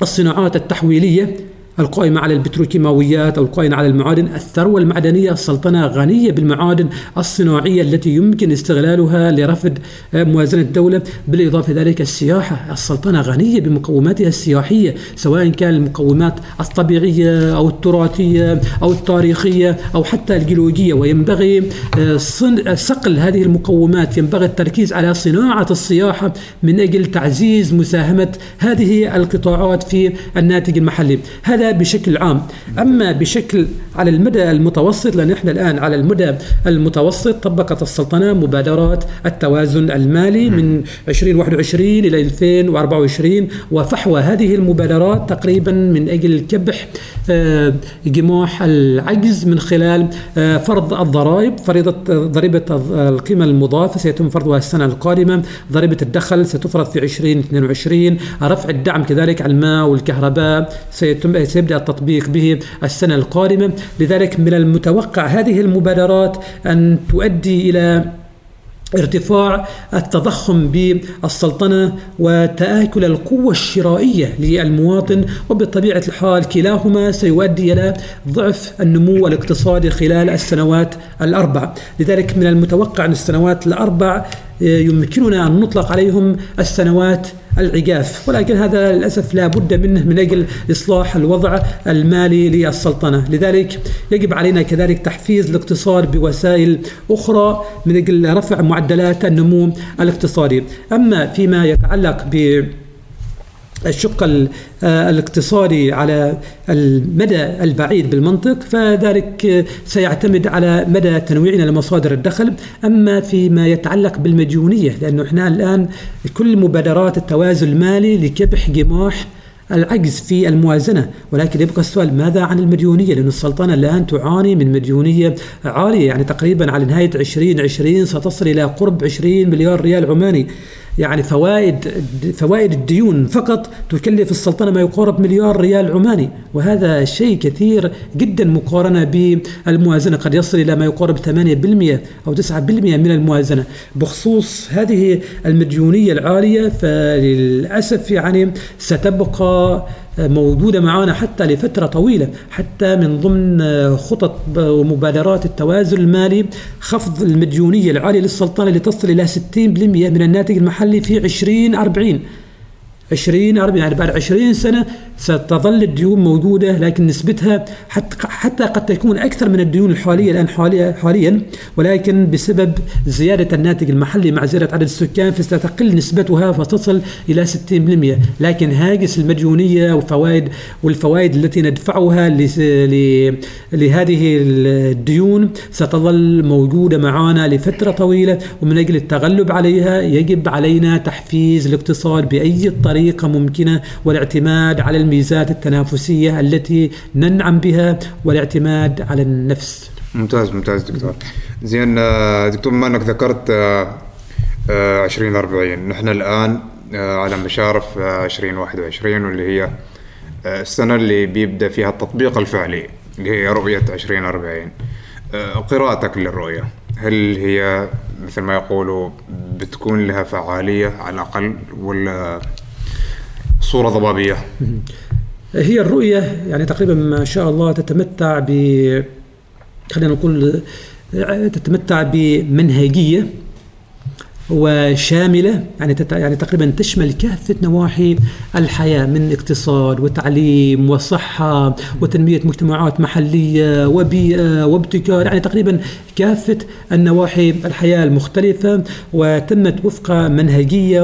Speaker 1: الصناعات التحويلية. القائمة على البتروكيماويات أو القائمة على المعادن. الثروة المعدنية السلطنة غنية بالمعادن الصناعية التي يمكن استغلالها لرفد آه، موازنة الدولة. بالإضافة ذلك السياحة السلطنة غنية بمقوماتها السياحية سواء كان المقومات الطبيعية أو التراثية أو التاريخية أو حتى الجيولوجية. وينبغي آه، صن- صقل هذه المقومات. ينبغي التركيز على صناعة السياحة من أجل تعزيز مساهمة هذه القطاعات في الناتج المحلي. هذا بشكل عام. أما بشكل على المدى المتوسط لأن إحنا الآن على المدى المتوسط طبقت السلطنة مبادرات التوازن المالي من 2021 إلى 2024 وفحوى هذه المبادرات تقريبا من أجل كبح آه، جماح العجز من خلال آه، فرض الضرائب. فريضة ضريبة القيمة المضافة سيتم فرضها السنة القادمة. ضريبة الدخل ستفرض في 2022 رفع الدعم كذلك على الماء والكهرباء سيتم سيبدأ التطبيق به السنة القادمة. لذلك من المتوقع هذه المبادرات أن تؤدي إلى ارتفاع التضخم بالسلطنة وتآكل القوة الشرائية للمواطن وبطبيعة الحال كلاهما سيؤدي إلى ضعف النمو الاقتصادي خلال السنوات الأربع. لذلك من المتوقع أن السنوات الأربع يمكننا أن نطلق عليهم السنوات العجاف ولكن هذا للأسف لا بد منه من أجل إصلاح الوضع المالي للسلطنة. لذلك يجب علينا كذلك تحفيز الاقتصاد بوسائل أخرى من أجل رفع معدلات النمو الاقتصادي. أما فيما يتعلق ب الشق ال- آه، الاقتصادي على المدى البعيد بالمنطق فذلك سيعتمد على مدى تنويعنا لمصادر الدخل. أما فيما يتعلق بالمديونية لأنه إحنا الآن كل مبادرات التوازن المالي لكبح جماح العجز في الموازنة. ولكن يبقى السؤال ماذا عن المديونية؟ لأن السلطنة الآن تعاني من مديونية عالية يعني تقريبا على نهاية 2020 ستصل إلى قرب 20 مليار ريال عماني. يعني فوائد فوائد الديون فقط تكلف السلطنة ما يقارب مليار ريال عماني وهذا شيء كثير جدا مقارنة بالموازنة. قد يصل إلى ما يقارب 8% أو 9% من الموازنة. بخصوص هذه المديونية العالية فللأسف يعني ستبقى موجودة معنا حتى لفترة طويلة حتى من ضمن خطط ومبادرات التوازن المالي خفض المديونية العالية للسلطنة لتصل إلى 60% من الناتج المحلي في 2040 20 40 يعني بعد 20 سنة ستظل الديون موجودة لكن نسبتها حتى حتى قد تكون أكثر من الديون الحالية الآن حاليا حاليا ولكن بسبب زيادة الناتج المحلي مع زيادة عدد السكان فستقل نسبتها فتصل إلى 60% لكن هاجس المديونية والفوائد والفوائد التي ندفعها لهذه الديون ستظل موجودة معنا لفترة طويلة ومن أجل التغلب عليها يجب علينا تحفيز الاقتصاد بأي طريقة ممكنة والاعتماد على الميزات التنافسية التي ننعم بها والاعتماد على النفس.
Speaker 2: ممتاز ممتاز دكتور. زين آه، دكتور بما أنك ذكرت آه، آه، 2040 نحن الآن آه، على مشارف آه، 2021 واللي هي آه، السنة اللي بيبدأ فيها التطبيق الفعلي اللي هي رؤية 2040 آه، قراءتك للرؤية هل هي مثل ما يقولوا بتكون لها فعالية على الأقل ولا صورة ضبابية؟
Speaker 1: هي الرؤية يعني تقريبا ما شاء الله تتمتع ب خلينا نقول تتمتع بمنهجية وشاملة يعني يعني تقريبا تشمل كافة نواحي الحياة من اقتصاد وتعليم وصحة وتنمية مجتمعات محلية وبيئة وابتكار يعني تقريبا كافة النواحي الحياة المختلفة. وتمت وفق منهجية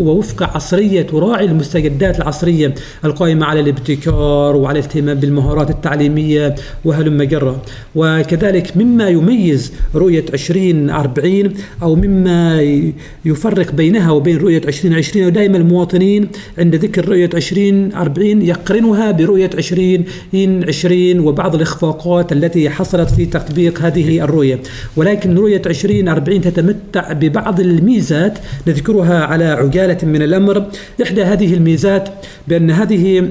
Speaker 1: ووفق عصرية تراعي المستجدات العصرية القائمة على الابتكار وعلى الاهتمام بالمهارات التعليمية وهلم جرة وكذلك مما يميز رؤية 2040 أو مما يفرق بينها وبين رؤية 2020 ودائما المواطنين عند ذكر رؤية 2040 يقرنها برؤية 2020 وبعض الإخفاقات التي حصلت في تطبيق هذه الرؤية. ولكن رؤية 2040 تتمتع ببعض الميزات نذكرها على عجالة من الأمر. إحدى هذه الميزات بأن هذه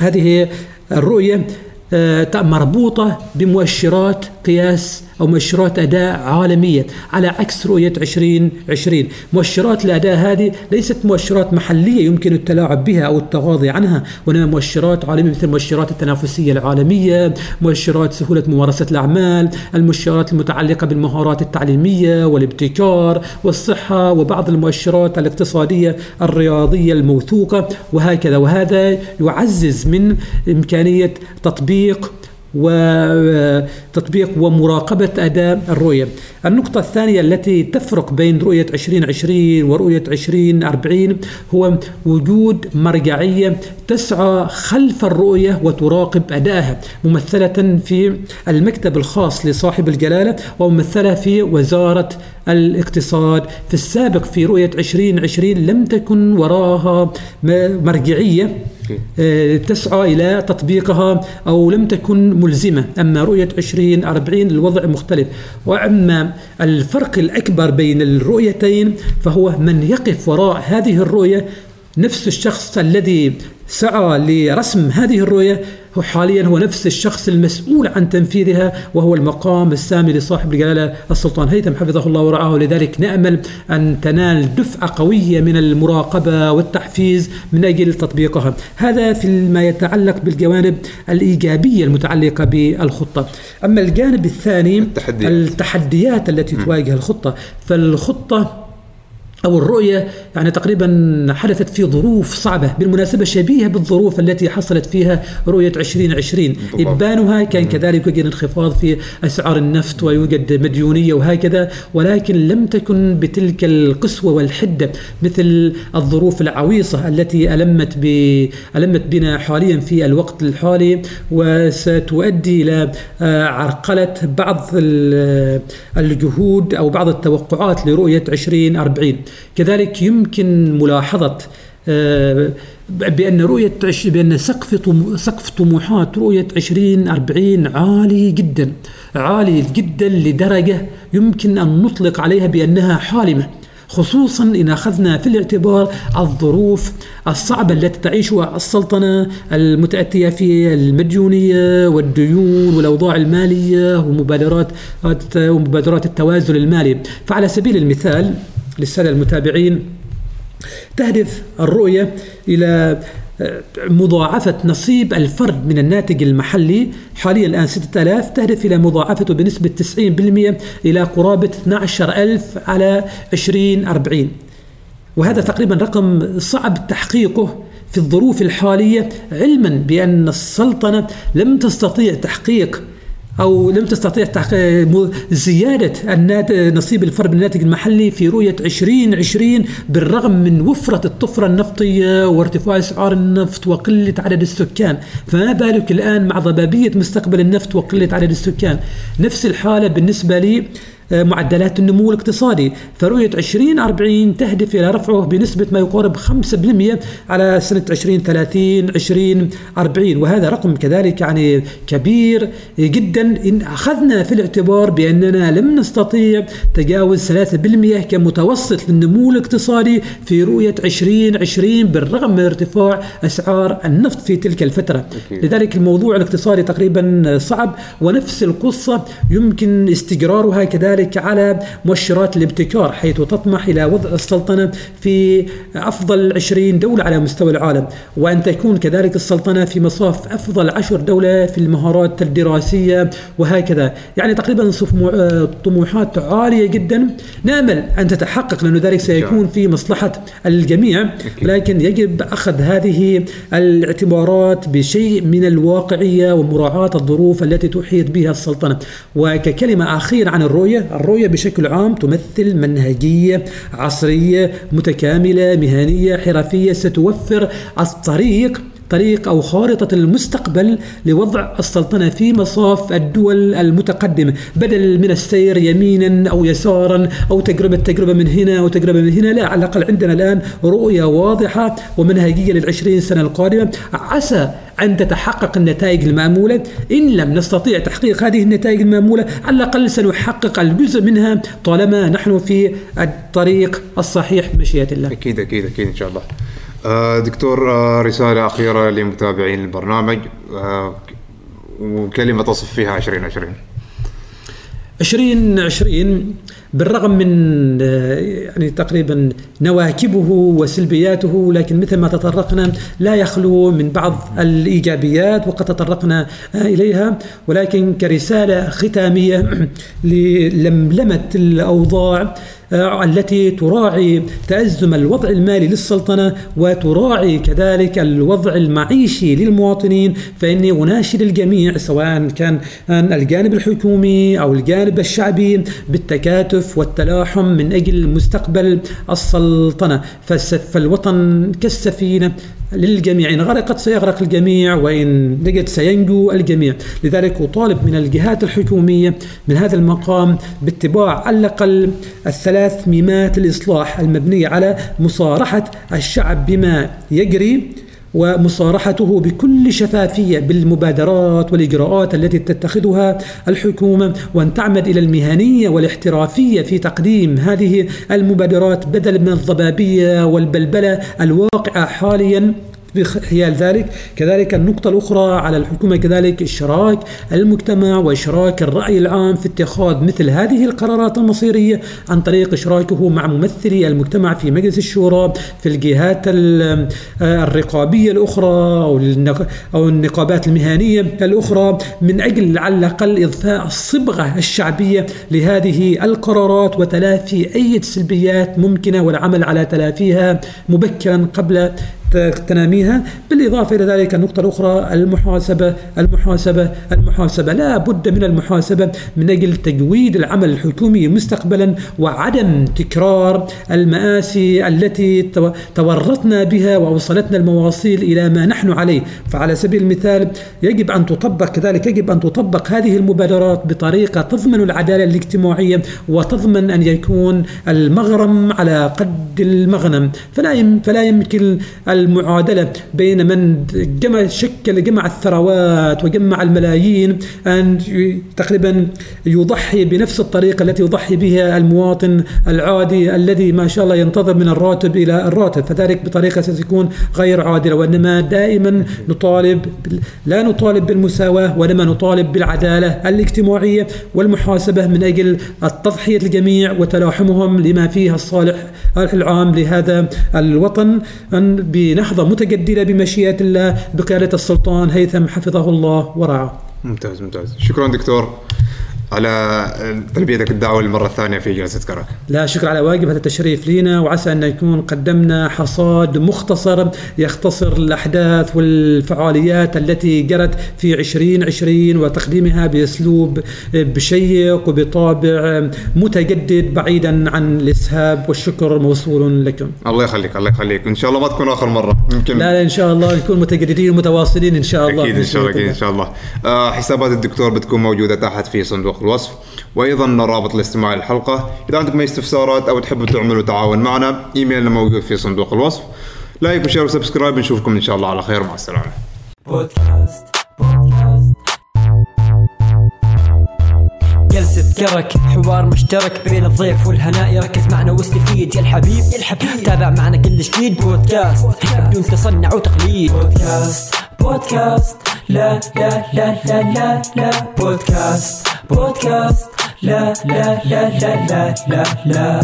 Speaker 1: هذه الرؤية آه، مربوطة بمؤشرات قياس أو مؤشرات أداء عالمية على عكس رؤية 2020 مؤشرات الأداء هذه ليست مؤشرات محلية يمكن التلاعب بها أو التغاضي عنها وإنما مؤشرات عالمية مثل مؤشرات التنافسية العالمية مؤشرات سهولة ممارسة الأعمال المؤشرات المتعلقة بالمهارات التعليمية والابتكار والصحة وبعض المؤشرات الاقتصادية الرياضية الموثوقة وهكذا. وهذا يعزز من إمكانية تطبيق وتطبيق ومراقبة أداء الرؤية. النقطة الثانية التي تفرق بين رؤية 2020 ورؤية 2040 هو وجود مرجعية تسعى خلف الرؤية وتراقب أدائها ممثلة في المكتب الخاص لصاحب الجلالة وممثلة في وزارة الاقتصاد. في السابق في رؤية 2020 لم تكن وراها مرجعية تسعى إلى تطبيقها أو لم تكن ملزمة أما رؤية 2040 الوضع مختلف. وأما الفرق الأكبر بين الرؤيتين فهو من يقف وراء هذه الرؤية نفس الشخص الذي سعى لرسم هذه الرؤية. هو حاليا هو نفس الشخص المسؤول عن تنفيذها وهو المقام السامي لصاحب الجلالة السلطان هيثم حفظه الله ورعاه. ولذلك نأمل أن تنال دفعة قوية من المراقبة والتحفيز من أجل تطبيقها. هذا فيما يتعلق بالجوانب الإيجابية المتعلقة بالخطة. أما الجانب الثاني التحديات, التحديات التي تواجه الخطة فالخطة أو الرؤية يعني تقريبا حدثت في ظروف صعبة بالمناسبة شبيهة بالظروف التي حصلت فيها رؤية 2020 إبانها كان كذلك يوجد انخفاض في أسعار النفط ويوجد مديونية وهكذا ولكن لم تكن بتلك القسوة والحدة مثل الظروف العويصة التي ألمت ب ألمت بنا حاليا في الوقت الحالي وستؤدي إلى آه، عرقلة بعض الجهود أو بعض التوقعات لرؤية 2040 كذلك يمكن ملاحظة آه، بأن رؤية بأن سقف سقف طموحات رؤية 2040 عالي جدا عالي جدا لدرجة يمكن أن نطلق عليها بأنها حالمة. خصوصا إن أخذنا في الاعتبار الظروف الصعبة التي تعيشها السلطنة المتأتية في المديونية والديون والأوضاع المالية ومبادرات ومبادرات التوازن المالي. فعلى سبيل المثال للسادة المتابعين تهدف الرؤية إلى مضاعفة نصيب الفرد من الناتج المحلي. حاليا الآن 6000 تهدف إلى مضاعفته بنسبة 90% إلى قرابة 12000 على 2040 وهذا تقريبا رقم صعب تحقيقه في الظروف الحالية علما بأن السلطنة لم تستطيع تحقيق أو لم تستطيع زيادة نصيب الفرد من الناتج المحلي في رؤية 2020 بالرغم من وفرة الطفرة النفطية وارتفاع أسعار النفط وقلة عدد السكان. فما بالك الآن مع ضبابية مستقبل النفط وقلة عدد السكان؟ نفس الحالة بالنسبة لي معدلات النمو الاقتصادي. فرؤية 2040 تهدف إلى رفعه بنسبة ما يقارب 5% على سنة 2030 2040 وهذا رقم كذلك يعني كبير جدا. إن أخذنا في الاعتبار بأننا لم نستطيع تجاوز 3% كمتوسط للنمو الاقتصادي في رؤية 2020 بالرغم من ارتفاع أسعار النفط في تلك الفترة.
Speaker 2: أكيد.
Speaker 1: لذلك الموضوع الاقتصادي تقريبا صعب ونفس القصة يمكن استقرارها كذلك على مؤشرات الابتكار حيث تطمح إلى وضع السلطنة في أفضل 20 دولة على مستوى العالم. وأن تكون كذلك السلطنة في مصاف أفضل عشر دولة في المهارات الدراسية وهكذا. يعني تقريبا آه، طموحات عالية جدا. نأمل أن تتحقق لأن ذلك سيكون في مصلحة الجميع. لكن يجب أخذ هذه الاعتبارات بشيء من الواقعية ومراعاة الظروف التي تحيط بها السلطنة. وككلمة أخيرة عن الرؤية. الرؤية بشكل عام تمثل منهجية عصرية متكاملة مهنية حرفية ستوفر الطريق طريق أو خارطة المستقبل لوضع السلطنة في مصاف الدول المتقدمة بدل من السير يمينا أو يسارا أو تجربة تجربة من هنا أو تجربة من هنا لا على الأقل عندنا الآن رؤية واضحة ومنهجية للعشرين سنة القادمة. عسى أن تتحقق النتائج المأمولة إن لم نستطيع تحقيق هذه النتائج المأمولة على الأقل سنحقق الجزء منها طالما نحن في الطريق الصحيح بمشيئة الله.
Speaker 2: أكيد أكيد أكيد إن شاء الله. آه، دكتور آه، رسالة أخيرة لمتابعين البرنامج. آه، وكلمة تصف فيها 2020
Speaker 1: 2020 بالرغم من آه، يعني تقريبا نواكبه وسلبياته لكن مثل ما تطرقنا لا يخلو من بعض الإيجابيات وقد تطرقنا آه، إليها. ولكن كرسالة ختامية (clears throat) للملمة الأوضاع التي تراعي تأزم الوضع المالي للسلطنة وتراعي كذلك الوضع المعيشي للمواطنين فإني أناشد الجميع سواء كان الجانب الحكومي أو الجانب الشعبي بالتكاتف والتلاحم من أجل مستقبل السلطنة. فالوطن كالسفينة للجميع. إن غرقت سيغرق الجميع وإن نجت سينجو الجميع. لذلك أطالب من الجهات الحكومية من هذا المقام باتباع على الأقل الثلاث ميمات الإصلاح المبنية على مصارحة الشعب بما يجري. ومصارحته بكل شفافية بالمبادرات والإجراءات التي تتخذها الحكومة وأن تعمد إلى المهنية والاحترافية في تقديم هذه المبادرات بدل من الضبابية والبلبلة الواقعة حاليا. بحيال ذلك. كذلك النقطة الأخرى على الحكومة كذلك إشراك المجتمع وإشراك الرأي العام في اتخاذ مثل هذه القرارات المصيرية عن طريق إشراكه مع ممثلي المجتمع في مجلس الشورى في الجهات ال- آه، الرقابية الأخرى أو النقابات المهنية الأخرى. من أجل على الأقل إضفاء الصبغة الشعبية لهذه القرارات وتلافي أي سلبيات ممكنة والعمل على تلافيها مبكرا قبل تناميها بالإضافة إلى ذلك النقطة الأخرى المحاسبة المحاسبة المحاسبة. لا بد من المحاسبة من أجل تجويد العمل الحكومي مستقبلا وعدم تكرار المآسي التي تو- تورطنا بها وأوصلتنا المواصيل إلى ما نحن عليه. فعلى سبيل المثال يجب أن تطبق كذلك يجب أن تطبق هذه المبادرات بطريقة تضمن العدالة الاجتماعية وتضمن أن يكون المغرم على قد المغنم. فلا فلا يمكن المعادلة بين من جمع شكل جمع الثروات وجمع الملايين ي- تقريبا يضحي بنفس الطريقة التي يضحي بها المواطن العادي الذي ما شاء الله ينتظر من الراتب إلى الراتب. فذلك بطريقة ستكون غير عادلة. وإنما دائما نطالب لا نطالب بالمساواة وإنما نطالب بالعدالة الاجتماعية والمحاسبة من أجل التضحية الجميع وتلاحمهم لما فيه الصالح العام. لهذا الوطن أن بنهضة متجددة بمشيئة الله بقيادة السلطان هيثم حفظه الله ورعاه.
Speaker 2: ممتاز ممتاز. شكرا دكتور. على تلبيتك الدعوة للمرة الثانية في جلسة كرك
Speaker 1: لا شكر على واجب هذا التشريف لنا وعسى أن نكون قدمنا حصاد مختصر يختصر الأحداث والفعاليات التي جرت في 2020 وتقديمها بأسلوب بشيق وبطابع متجدد بعيدا عن الإسهاب والشكر موصول لكم.
Speaker 2: الله يخليك الله يخليك. إن شاء الله ما تكون آخر مرة. يمكن
Speaker 1: لا لا إن شاء الله نكون متجددين ومتواصلين إن شاء الله.
Speaker 2: أكيد إن شاء الله
Speaker 1: أكيد
Speaker 2: إن شاء الله. آه حسابات الدكتور بتكون موجودة تحت في صندوق صندوق الوصف. وأيضا رابط الاستماع للحلقة إذا عندكم أي استفسارات أو تحبوا تعملوا تعاون معنا إيميلنا موجود في صندوق الوصف. like و share و subscribe نشوفكم إن شاء الله على خير. مع السلامة.
Speaker 3: بودكاست بودكاست. جلسة كرك حوار مشترك بين الضيف والهناء ركز معنا واستفيد يا الحبيب يا الحبيب تابع معنا كل جديد بودكاست بدون تصنع وتقليد. بودكاست بودكاست لا لا لا لا لا لا. بودكاست بودكاست لا لا لا لا لا لا لا.